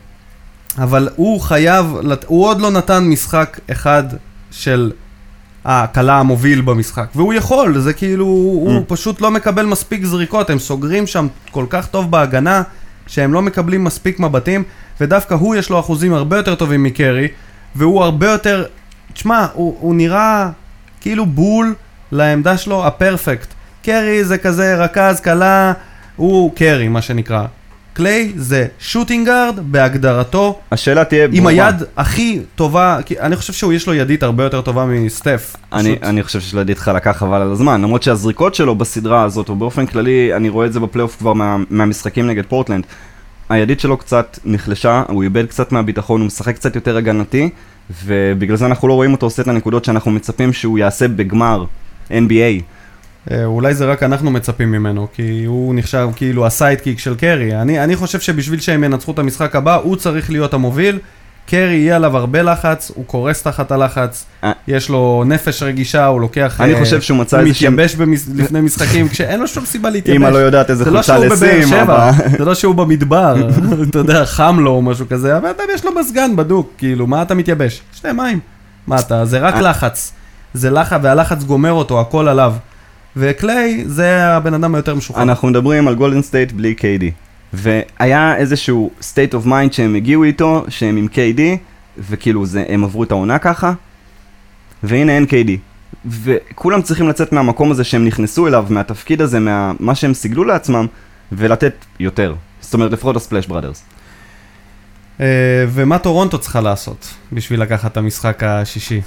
אבל הוא חייב, הוא עוד לא נתן משחק אחד של ההקלה המוביל במשחק, והוא יכול, זה כאילו, הוא Mm. פשוט לא מקבל מספיק זריקות, הם סוגרים שם כל כך טוב בהגנה, שהם לא מקבלים מספיק מבטים, ודווקא הוא יש לו אחוזים הרבה יותר טובים מקרי, והוא הרבה יותר, תשמע, הוא, הוא נראה כאילו בול לעמדה שלו הפרפקט. קרי זה כזה רכז, קלה, הוא קרי, מה שנקרא. קליי זה שוטינגארד בהגדרתו, השאלה תהיה עם ברורה. היד הכי טובה, כי אני חושב שהוא יש לו ידית הרבה יותר טובה מסטף. אני, פשוט. אני חושב שלא ידיד חלקה חבל על הזמן, למרות שהזריקות שלו בסדרה הזאת, או באופן כללי, אני רואה את זה בפלייאוף כבר מה, מהמשחקים נגד פורטלנד, הידית שלו קצת נחלשה, הוא איבד קצת מהביטחון, הוא משחק קצת יותר הגנתי, ובגלל זה אנחנו לא רואים אותו עושה את הנקודות שאנחנו מצפים שהוא יעשה בגמר NBA. אה, אולי זה רק אנחנו מצפים ממנו, כי הוא נחשב כאילו הסיידקיק של קרי. אני, אני חושב שבשביל שהם ינצחו את המשחק הבא, הוא צריך להיות המוביל. קרי יהיה עליו הרבה לחץ, הוא קורס תחת הלחץ, אה. יש לו נפש רגישה, הוא לוקח... אני אה, חושב שהוא מצא הוא איזשהם- מתייבש. לפני משחקים, כשאין לו שום סיבה להתייבש. אמא לא יודעת איזה זה לא בבאר לשים, אבל- זה לא שהוא במדבר, אתה יודע, חם לו או משהו כזה, אבל אדם יש לו מזגן בדוק, כאילו, מה אתה מתייבש? שתי מים. מה אתה, זה רק אה. לחץ. זה לחץ, והלחץ גומר אותו, הכל עליו. וקליי, זה הבן אדם היותר משוחרר. אנחנו מדברים על גולדן סטייט בלי KD. והיה איזשהו state of mind שהם הגיעו איתו, שהם עם KD, וכאילו זה, הם עברו את העונה ככה, והנה אין KD. וכולם צריכים לצאת מהמקום הזה שהם נכנסו אליו, מהתפקיד הזה, מה שהם סיגלו לעצמם, ולתת יותר. זאת אומרת, לפחות ה Splash Brothers. אה, ומה טורונטו צריכה לעשות בשביל לקחת את המשחק השישי?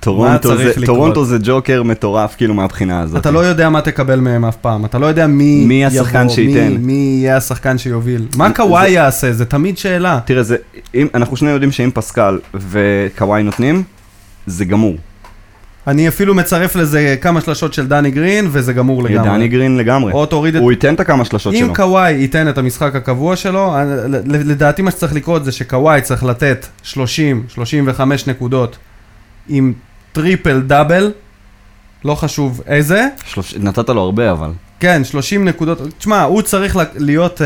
טורונטו זה? טורונטו זה ג'וקר מטורף, כאילו, מהבחינה הזאת. אתה לא יודע מה תקבל מהם אף פעם, אתה לא יודע מי מי השחקן יבוא, שייתן. מי, מי יהיה השחקן שיוביל. מה קוואי יעשה? זה תמיד שאלה. תראה, זה, אם, אנחנו שנינו יודעים שאם פסקל וקוואי נותנים, זה גמור. אני אפילו מצרף לזה כמה שלשות של דני גרין, וזה גמור לגמרי. דני גרין לגמרי. או תוריד את... הוא ייתן את הכמה שלשות אם שלו. קוואי ייתן את המשחק הקבוע שלו, ל- לדעתי מה שצריך לקרות זה שקוואי צריך לתת 30-35 נקודות עם טריפל דאבל, לא חשוב איזה. שלוש... נתת לו הרבה אבל. כן, 30 נקודות. תשמע, הוא צריך להיות אה,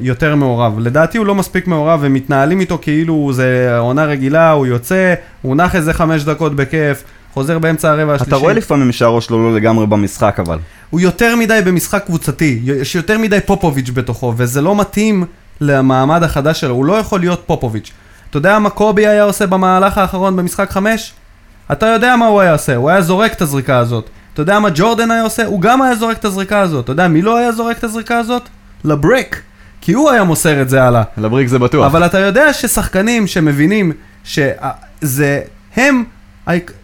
יותר מעורב. לדעתי הוא לא מספיק מעורב, הם מתנהלים איתו כאילו זה עונה רגילה, הוא יוצא, הוא נח איזה חמש דקות בכיף, חוזר באמצע הרבע השלישי. אתה רואה לפעמים שהראש שלו לא לגמרי במשחק אבל. הוא יותר מדי במשחק קבוצתי, יש יותר מדי פופוביץ' בתוכו, וזה לא מתאים למעמד החדש שלו, הוא לא יכול להיות פופוביץ'. אתה יודע מה קובי היה עושה במהלך האחרון במשחק חמש? אתה יודע מה הוא היה עושה, הוא היה זורק את הזריקה הזאת. אתה יודע מה ג'ורדן היה עושה? הוא גם היה זורק את הזריקה הזאת. אתה יודע מי לא היה זורק את הזריקה הזאת? לבריק. כי הוא היה מוסר את זה הלאה. לבריק זה בטוח. אבל אתה יודע ששחקנים שמבינים שזה הם,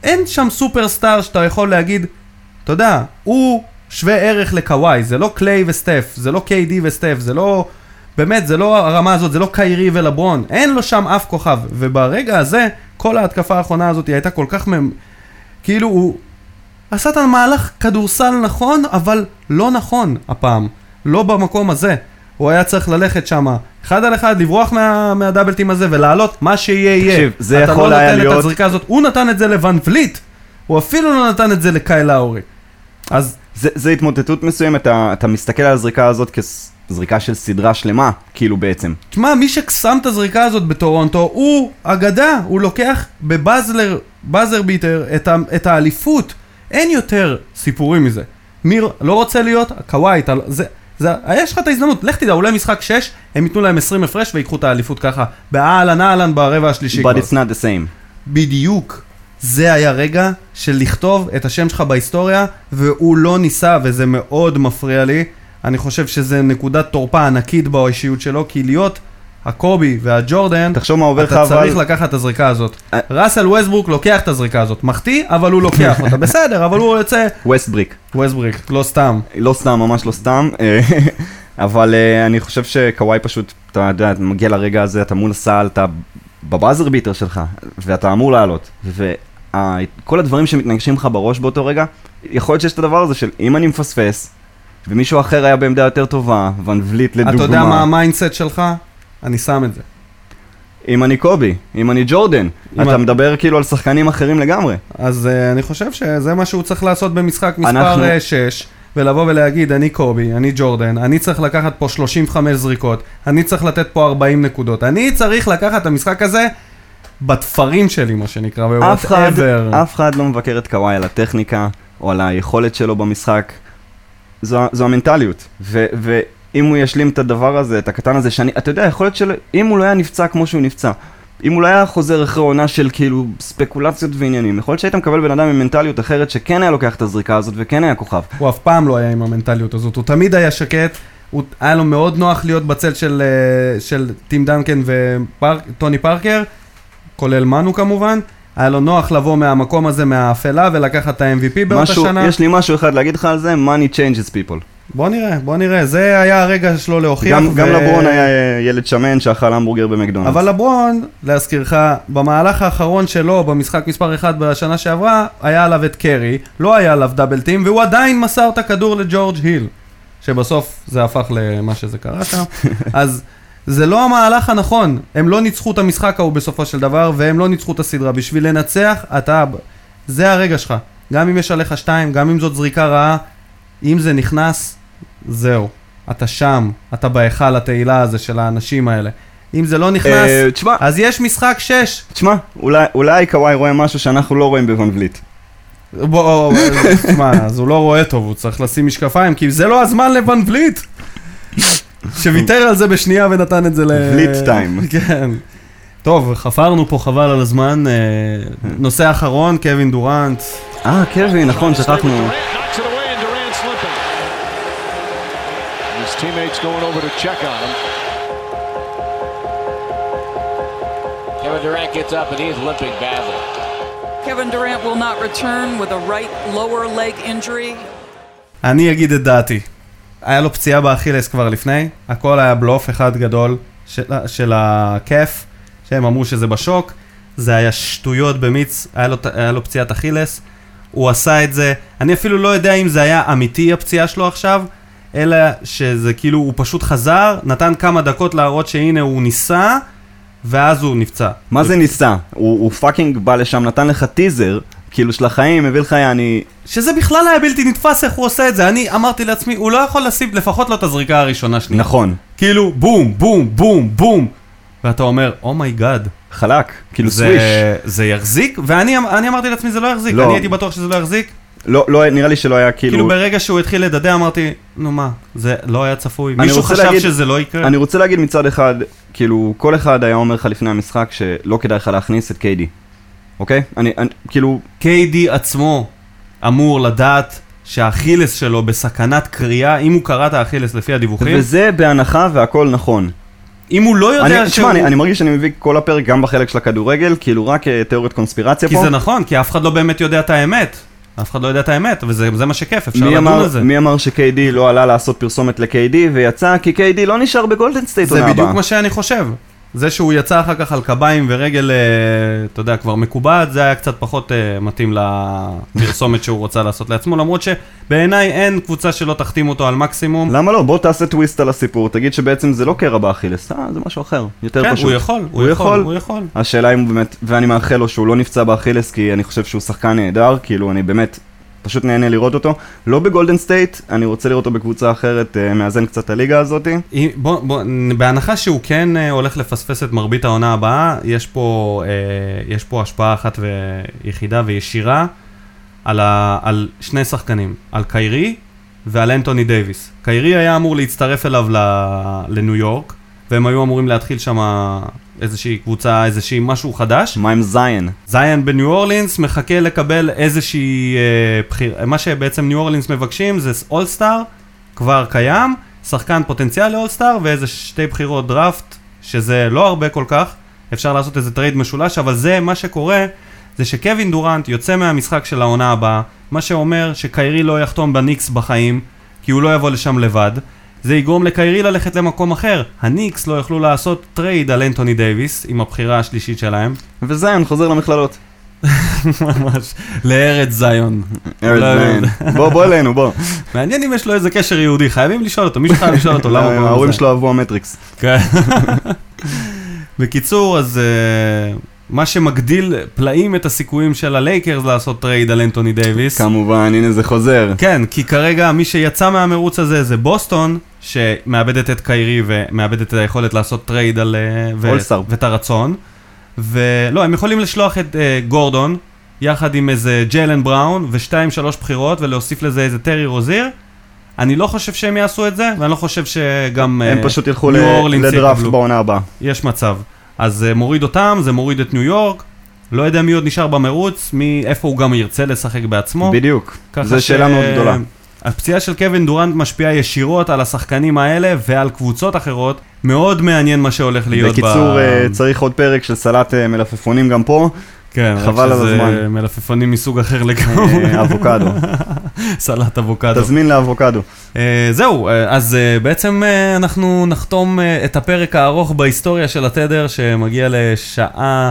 אין שם סופרסטאר שאתה יכול להגיד, אתה יודע, הוא שווה ערך לקוואי, זה לא קליי וסטף, זה לא KD וסטף, זה לא, באמת, זה לא הרמה הזאת, זה לא קיירי ולברון, אין לו שם אף כוכב, וברגע הזה, כל ההתקפה האחרונה הזאת הייתה כל כך, ממ... כאילו הוא עשה את המהלך כדורסל נכון, אבל לא נכון הפעם, לא במקום הזה. הוא היה צריך ללכת שם אחד על אחד, לברוח מה, מהדאבלטים הזה ולעלות, מה שיהיה יהיה. תקשיב, זה אתה יכול לא היה נותן להיות- את הזריקה הזאת, הוא נתן את זה לוואן וליט, הוא אפילו לא נתן את זה לקאי לאורי. אז זה, זה התמוטטות מסוימת, אתה, אתה מסתכל על הזריקה הזאת כזריקה של סדרה שלמה, כאילו בעצם. תשמע, מי ששם את הזריקה הזאת בטורונטו, הוא אגדה, הוא לוקח בבאזלר, באזר ביטר, את, ה, את האליפות. אין יותר סיפורים מזה. מי לא רוצה להיות? קוואי, אתה, לא- זה, זה, יש לך את ההזדמנות, לך תדע, אולי משחק 6, הם ייתנו להם 20 הפרש ויקחו את האליפות ככה, באהלן אהלן ברבע השלישי But כבר. it's not the same. בדיוק. זה היה רגע של לכתוב את השם שלך בהיסטוריה, והוא לא ניסה, וזה מאוד מפריע לי. אני חושב שזה נקודת תורפה ענקית באישיות שלו, כי להיות הקובי והג'ורדן, תחשוב מה עובר לך אתה אבל... צריך לקחת את הזריקה הזאת. אה. ראסל ווסטברוק לוקח את הזריקה הזאת. מחטיא, אבל הוא לוקח אותה. בסדר, אבל הוא יוצא... ווסט בריק. ווסטבריק, לא סתם. לא סתם, ממש לא סתם. אה, אבל אה, אני חושב שקוואי פשוט, אתה יודע, אתה מגיע לרגע הזה, אתה מול הסל, אתה ב buzzer beater שלך, ואתה אמור לעלות. וכל הדברים שמתנגשים לך בראש באותו רגע, יכול להיות שיש את הדבר הזה של אם אני מפספס, ומישהו אחר היה בעמדה יותר טובה, ואן וליט לדוגמה. אתה יודע מה ה mindset שלך? אני שם את זה. אם אני קובי, אם אני ג'ורדן, אם אתה את- מדבר כאילו על שחקנים אחרים לגמרי. אז אה, אני חושב שזה מה שהוא צריך לעשות במשחק אנחנו- מספר 6, ולבוא ולהגיד, אני קובי, אני ג'ורדן, אני צריך לקחת פה 35 זריקות, אני צריך לתת פה 40 נקודות, אני צריך לקחת את המשחק הזה בתפרים שלי, מה שנקרא, אף אחד, ו-whatever. אף אחד לא מבקר את קוואי על הטכניקה, או על היכולת שלו במשחק. זו, זו המנטליות. ו, ואם הוא ישלים את הדבר הזה, את הקטן הזה, שאני, אתה יודע, יכול להיות שאם הוא לא היה נפצע כמו שהוא נפצע, אם הוא לא היה חוזר אחרי עונה של כאילו ספקולציות ועניינים, יכול להיות שהיית מקבל בן אדם עם מנטליות אחרת שכן היה לוקח את הזריקה הזאת וכן היה כוכב. הוא אף פעם לא היה עם המנטליות הזאת, הוא תמיד היה שקט, הוא, היה לו מאוד נוח להיות בצל של, אה, של טים דנקן וטוני פארקר, כולל מנו כמובן, היה לו נוח לבוא מהמקום הזה, מהאפלה, ולקחת את ה-MVP באותה משהו, שנה. יש לי משהו אחד להגיד לך על זה, money changes people. בוא נראה, בוא נראה, זה היה הרגע שלו להוכיח. גם, גם לברון היה אה, ילד שמן שאכל המבורגר במקדונלדס. אבל לברון, להזכירך, במהלך האחרון שלו, במשחק מספר 1 בשנה שעברה, היה עליו את קרי, לא היה עליו דאבל טים, והוא עדיין מסר את הכדור לג'ורג' היל, שבסוף זה הפך למה שזה קרה שם. אז זה לא המהלך הנכון, הם לא ניצחו את המשחק ההוא בסופו של דבר, והם לא ניצחו את הסדרה. בשביל לנצח, אתה... זה הרגע שלך. גם אם יש עליך שתיים, גם אם זאת זריקה רעה, אם זה נכנס, זהו. אתה שם, אתה בהיכל התהילה הזה של האנשים האלה. אם זה לא נכנס, אה, תשמע, אז יש משחק 6. תשמע, אולי, אולי קוואי רואה משהו שאנחנו לא רואים בוון וליט. בוא, תשמע, אז הוא לא רואה טוב, הוא צריך לשים משקפיים, כי זה לא הזמן לבן וליט. שוויתר על זה בשנייה ונתן את זה ל... וליט טיים. כן. טוב, חפרנו פה חבל על הזמן. אה, נושא אחרון, קווין דורנט. אה, קווין, נכון, שכחנו. Teammates going over to check on him. Kevin Durant gets up and he's limping badly. Kevin Durant will not return with a right lower leg injury. אני אגיד את דעתי. היה לו פציעה באכילס כבר לפני, הכל היה בלוף אחד גדול של, של הכיף, שהם אמרו שזה בשוק, זה היה שטויות במיץ, היה לו, היה לו פציעת אכילס, הוא עשה את זה, אני אפילו לא יודע אם זה היה אמיתי הפציעה שלו עכשיו, אלא שזה כאילו, הוא פשוט חזר, נתן כמה דקות להראות שהנה הוא ניסה, ואז הוא נפצע. מה זה ניסה? הוא, הוא פאקינג בא לשם, נתן לך טיזר, כאילו של החיים, הביא לך יעני... שזה בכלל היה בלתי נתפס איך הוא עושה את זה, אני אמרתי לעצמי, הוא לא יכול לשים לפחות לא את הזריקה הראשונה שנייה. נכון. כאילו בום, בום, בום, בום. ואתה אומר, oh my god. חלק, כאילו זה, סוויש. זה יחזיק? ואני אני אמרתי לעצמי, זה לא יחזיק. לא. אני הייתי בטוח שזה לא יחזיק. לא, לא, נראה לי שלא היה כאילו... כאילו ברגע שהוא התחיל לדדה אמרתי, נו מה, זה לא היה צפוי. מישהו חשב להגיד- שזה לא יקרה? אני רוצה להגיד מצד אחד, כאילו, כל אחד היה אומר לך לפני המשחק שלא כדאי לך להכניס את קיידי. אוקיי? אני, אני כאילו, KD עצמו אמור לדעת שהאכילס שלו בסכנת קריעה, אם הוא קרע את האכילס לפי הדיווחים, וזה בהנחה והכל נכון. אם הוא לא יודע אני, שהוא... תשמע, אני, אני מרגיש שאני מביא כל הפרק גם בחלק של הכדורגל, כאילו רק אה, תיאוריות קונספירציה כי פה. זה נכון, כי אף אחד לא באמת יודע את האמת. אף אחד לא יודע את האמת, וזה זה מה שכיף, אפשר לדון על זה. מי אמר ש-KD לא עלה לעשות פרסומת ל-KD ויצא כי KD לא נשאר בגולדן סטייט זה עונה בדיוק הבאה. מה שאני חושב. זה שהוא יצא אחר כך על קביים ורגל, אה, אתה יודע, כבר מקובעת, זה היה קצת פחות אה, מתאים לפרסומת שהוא רוצה לעשות לעצמו, למרות שבעיניי אין קבוצה שלא תחתים אותו על מקסימום. למה לא? בוא תעשה טוויסט על הסיפור, תגיד שבעצם זה לא קרע באכילס, אה, זה משהו אחר, יותר כן, פשוט. הוא יכול, הוא יכול, הוא יכול. השאלה אם הוא באמת, ואני מאחל לו שהוא לא נפצע באכילס, כי אני חושב שהוא שחקן נהדר, כאילו אני באמת פשוט נהנה לראות אותו. לא בגולדן סטייט, אני רוצה לראות אותו בקבוצה אחרת, אה, מאזן קצת הליגה הזאתי. אם- בוא, בוא, בהנחה שהוא כן אה, הולך לפספס את מרבית העונה הבאה, יש פה, אה, יש פה השפעה אחת ויחידה וישירה על, ה, על שני שחקנים, על קיירי ועל אנטוני דייוויס. קיירי היה אמור להצטרף אליו לניו יורק, והם היו אמורים להתחיל שם איזושהי קבוצה, איזושהי משהו חדש. מה עם זיין? זיין בניו אורלינס מחכה לקבל איזושהי אה, בחיר... מה שבעצם ניו אורלינס מבקשים זה אולסטאר, כבר קיים, שחקן פוטנציאל לאולסטאר ואיזה שתי בחירות דראפט, שזה לא הרבה כל כך, אפשר לעשות איזה טרייד משולש, אבל זה מה שקורה, זה שקווין דורנט יוצא מהמשחק של העונה הבאה, מה שאומר שקיירי לא יחתום בניקס בחיים, כי הוא לא יבוא לשם לבד. זה יגרום לקיירי ללכת למקום אחר. הניקס לא יוכלו לעשות טרייד על אנטוני דייוויס עם הבחירה השלישית שלהם. וזיין חוזר למכללות. ממש, לארץ זיון. ארץ אולי- זיין. בוא, בוא אלינו, בוא. מעניין אם יש לו איזה קשר יהודי, חייבים לשאול אותו, מישהו חייב לשאול אותו למה הוא קוראים לו ההורים ציון. שלו אהבו המטריקס. כן. בקיצור, אז אה, מה שמגדיל פלאים את הסיכויים של הלייקרס לעשות טרייד על אנטוני דייוויס. כמובן, הנה זה חוזר. כן, כי כרגע מי שיצא מהמרוץ הזה זה בוסטון, שמאבדת את קיירי ומאבדת את היכולת לעשות טרייד על... אה, ו-. ואת הרצון. ולא, הם יכולים לשלוח את אה, גורדון, יחד עם איזה ג'יילן בראון, ושתיים שלוש בחירות, ולהוסיף לזה איזה טרי רוזיר. אני לא חושב שהם יעשו את זה, ואני לא חושב שגם... הם אה, פשוט ילכו לדראפט. בעונה הבאה. יש מצב. אז זה מוריד אותם, זה מוריד את ניו יורק. לא יודע מי עוד נשאר במרוץ, מי, איפה הוא גם ירצה לשחק בעצמו. בדיוק. זו ש- שאלה מאוד גדולה. הפציעה של קווין דורנט משפיעה ישירות על השחקנים האלה ועל קבוצות אחרות. מאוד מעניין מה שהולך להיות בקיצור, אה, צריך עוד פרק של סלט אה, מלפפונים גם פה. כן, רק חבל על שזה הזמן. מלפפונים מסוג אחר לגמרי. אה, אבוקדו. סלט אבוקדו. תזמין לאבוקדו. אה, זהו, אה, אז בעצם אנחנו נחתום את הפרק הארוך בהיסטוריה של התדר, שמגיע לשעה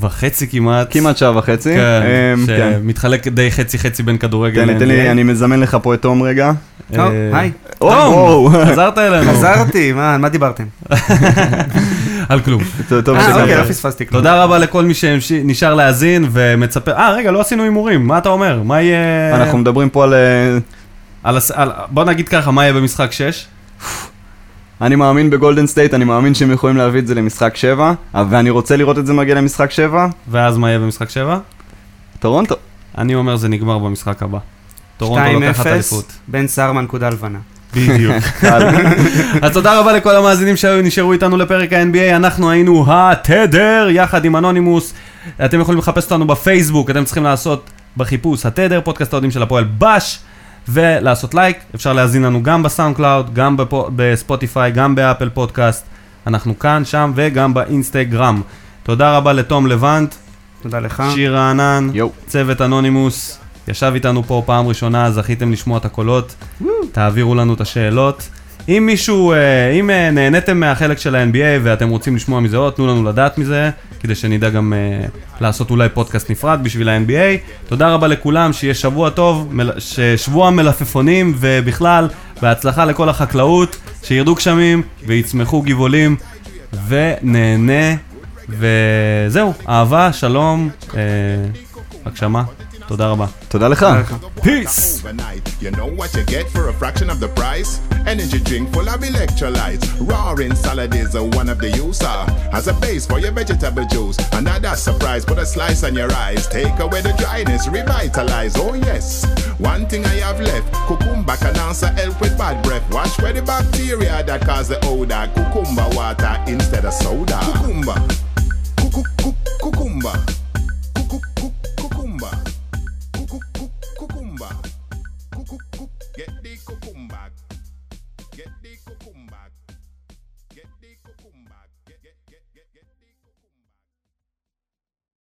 וחצי כמעט. כמעט שעה וחצי. כן, כן. שמתחלק די חצי-חצי בין כדורגל תן לי, תן לי, אני מזמן לך פה את תום רגע. טוב, היי. תום, וואו. חזרת אלינו. חזרתי, מה דיברתם? על כלום. אה. אוקיי, לא פספסתי כלום. תודה רבה לכל מי שנשאר להאזין ומצפה... אה, רגע, לא עשינו הימורים, מה אתה אומר? מה יהיה... אנחנו מדברים פה על... אה, על הס- על- בוא נגיד ככה, מה יהיה במשחק 6? אני מאמין בגולדן סטייט, אני מאמין שהם יכולים להביא את זה למשחק 7, ואני רוצה לראות את זה מגיע למשחק 7. ואז מה יהיה במשחק 7? טורונטו. אני אומר זה נגמר במשחק הבא. טורונטו לוקחת 2-0, אליפות. בנסער נקודה לבנה. בדיוק. אז תודה רבה לכל המאזינים שהיו נשארו איתנו לפרק ה-NBA, אנחנו היינו התדר יחד עם אנונימוס. אתם יכולים לחפש אותנו בפייסבוק, אתם צריכים לעשות בחיפוש התדר, פודקאסט האוהדים של הפועל בש, ולעשות לייק. אפשר להאזין לנו גם בסאונדקלאוד, גם בספוטיפיי, גם באפל פודקאסט. אנחנו כאן, שם וגם באינסטגרם. תודה רבה לתום לבנט, תודה לך. שיר רענן. צוות אנונימוס, ישב איתנו פה פעם ראשונה, זכיתם לשמוע את הקולות, תעבירו לנו את השאלות. אם מישהו, אה, אם אה, נהניתם מהחלק של ה-NBA ואתם רוצים לשמוע מזה עוד, תנו לנו לדעת מזה, כדי שנדע גם אה, לעשות אולי פודקאסט נפרד בשביל ה-NBA. תודה רבה לכולם, שיהיה שבוע טוב, ששבוע מלפפונים, ובכלל, בהצלחה לכל החקלאות, שירדו גשמים ויצמחו גבעולים, ונהנה, וזהו, אהבה, שלום, אה, תודה רבה. תודה לך. Peace! overnight. You know what you get for a fraction of the price? Energy drink full of electrolytes. Roaring salad is a one of the use uh, as a base for your vegetable juice. Another surprise, put a slice on your eyes. Take away the dryness, revitalize. Oh yes, one thing I have left. Cucumber can answer help with bad breath. Wash away the bacteria that cause the odor. Cucumber water instead of soda. Cucumber. Cucu- cu- Cucumber.